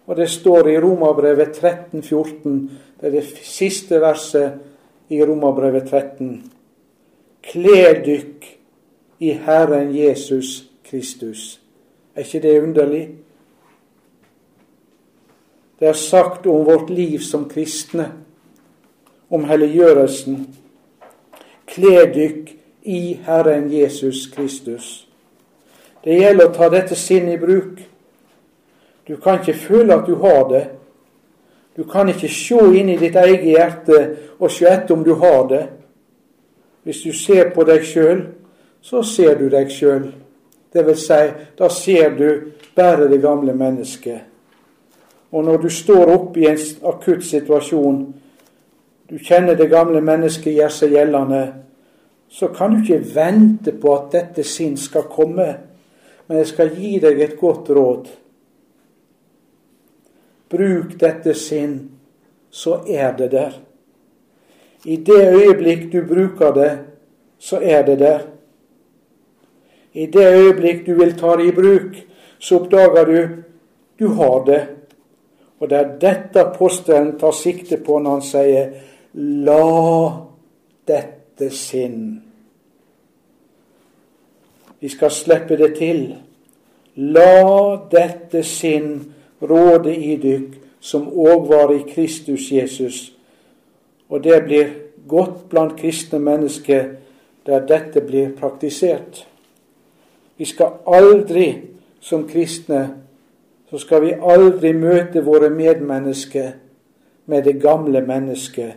Og det står i Romabrevet 13, 14, det er det siste verset i Romabrevet 13. Kle dykk i Herren Jesus Kristus. Er ikke det underlig? Det er sagt om vårt liv som kristne, om helliggjørelsen. Kle dykk i Herren Jesus Kristus. Det gjelder å ta dette sinnet i bruk. Du kan ikke føle at du har det. Du kan ikke se inn i ditt eget hjerte og se etter om du har det. Hvis du ser på deg sjøl, så ser du deg sjøl. Det vil si, da ser du bare det gamle mennesket. Og når du står oppe i en akutt situasjon, du kjenner det gamle mennesket gjør seg gjeldende, så kan du ikke vente på at dette sinn skal komme. Men jeg skal gi deg et godt råd. Bruk dette sinn, så er det der. I det øyeblikk du bruker det, så er det der. I det øyeblikk du vil ta det i bruk, så oppdager du du har det. Og det er dette apostelen tar sikte på når han sier 'la dette sinn'. Vi skal slippe det til. La dette sinn råde i dykk, som òg var i Kristus Jesus. Og det blir godt blant kristne mennesker der dette blir praktisert. Vi skal aldri som kristne så skal vi aldri møte våre medmennesker med det gamle mennesket.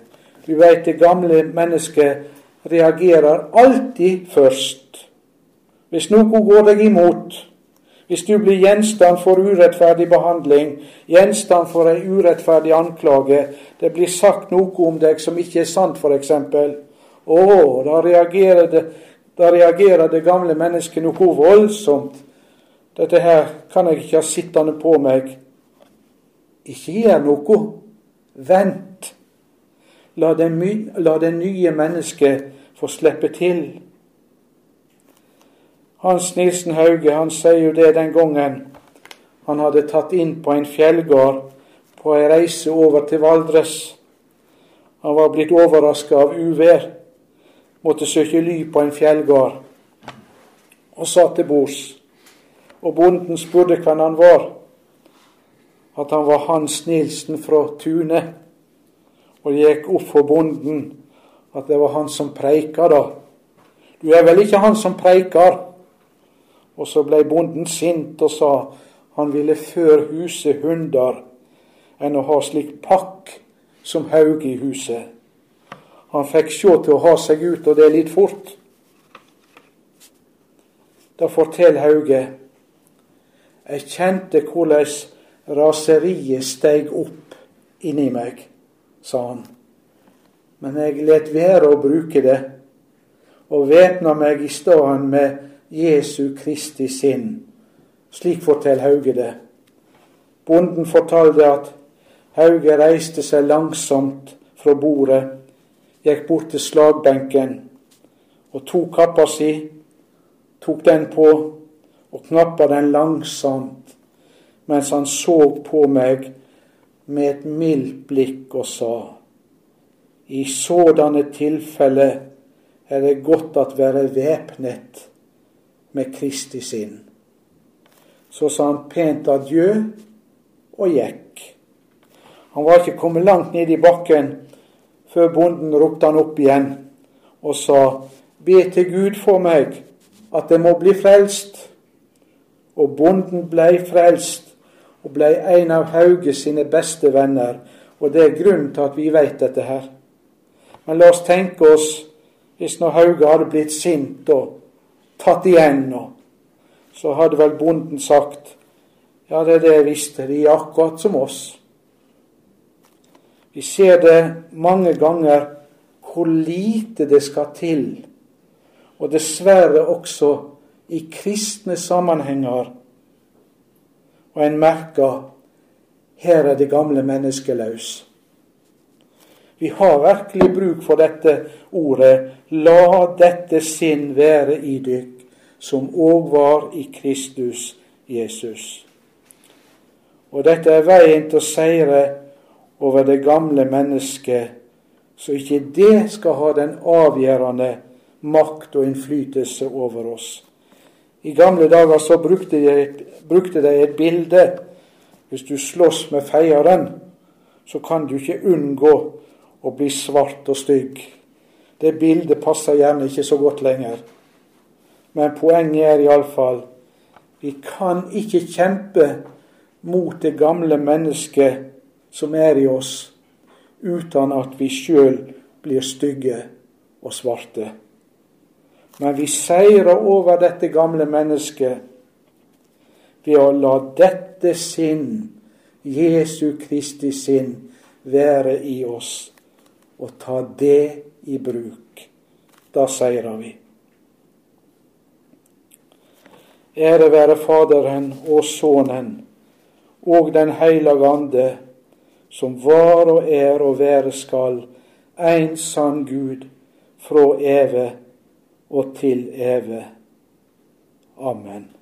Du veit det gamle mennesket reagerer alltid først. Hvis noe går deg imot, hvis du blir gjenstand for urettferdig behandling, gjenstand for ei urettferdig anklage, det blir sagt noe om deg som ikke er sant, f.eks. Å, da reagerer, det, da reagerer det gamle mennesket noe voldsomt dette her kan jeg ikke ha sittende på meg. Ikke gjør noe. Vent. La det, la det nye mennesket få slippe til. Hans Nilsen Hauge han sier jo det den gangen han hadde tatt inn på en fjellgard på ei reise over til Valdres. Han var blitt overraska av uvær, måtte søke ly på en fjellgard, og sa til bords og bonden spurte hvem han var. At han var Hans Nilsen fra Tune. Og det gikk opp for bonden at det var han som preika da. Du er vel ikke han som preikar? Og så blei bonden sint og sa han ville før huset hunder enn å ha slik pakk som Hauge i huset. Han fikk sjå til å ha seg ut, og det litt fort. Da forteller Hauge jeg kjente hvordan raseriet steig opp inni meg, sa han. Men jeg let være å bruke det, og væpna meg i stedet med Jesu Kristi sinn. Slik forteller Hauge det. Bonden fortalte at Hauge reiste seg langsomt fra bordet, gikk bort til slagbenken og tok kappa si, tok den på og knappa den langsomt mens han så på meg med et mildt blikk og sa:" I sådanne tilfelle er det godt at være væpnet med Kristi sinn. Så sa han pent adjø og gikk. Han var ikke kommet langt ned i bakken før bonden ropte han opp igjen og sa:" Be til Gud for meg at jeg må bli frelst. Og bonden blei frelst og blei en av Hauge sine beste venner. Og det er grunnen til at vi veit dette her. Men la oss tenke oss hvis når Hauge hadde blitt sint og tatt igjen, nå. så hadde vel bonden sagt ja, det er det jeg visste, de er akkurat som oss. Vi ser det mange ganger hvor lite det skal til, og dessverre også i kristne sammenhenger. Og en merker her er det gamle mennesket løs. Vi har virkelig bruk for dette ordet. La dette sinn være i dykk, som òg var i Kristus Jesus. Og dette er veien til å seire over det gamle mennesket, så ikke det skal ha den avgjørende makt og innflytelse over oss. I gamle dager så brukte de et, bilde. Hvis du slåss med feieren, så kan du ikke unngå å bli svart og stygg. Det bildet passer gjerne ikke så godt lenger. Men poenget er iallfall vi kan ikke kjempe mot det gamle mennesket som er i oss, uten at vi sjøl blir stygge og svarte. Men vi seirer over dette gamle mennesket ved å la dette sinn, Jesu Kristi sinn, være i oss, og ta det i bruk. Da seirer vi. Ære være Faderen og Sønnen og Den hellige Ande, som var og er og være skal, en sann Gud, fra evig og til evig. Amen.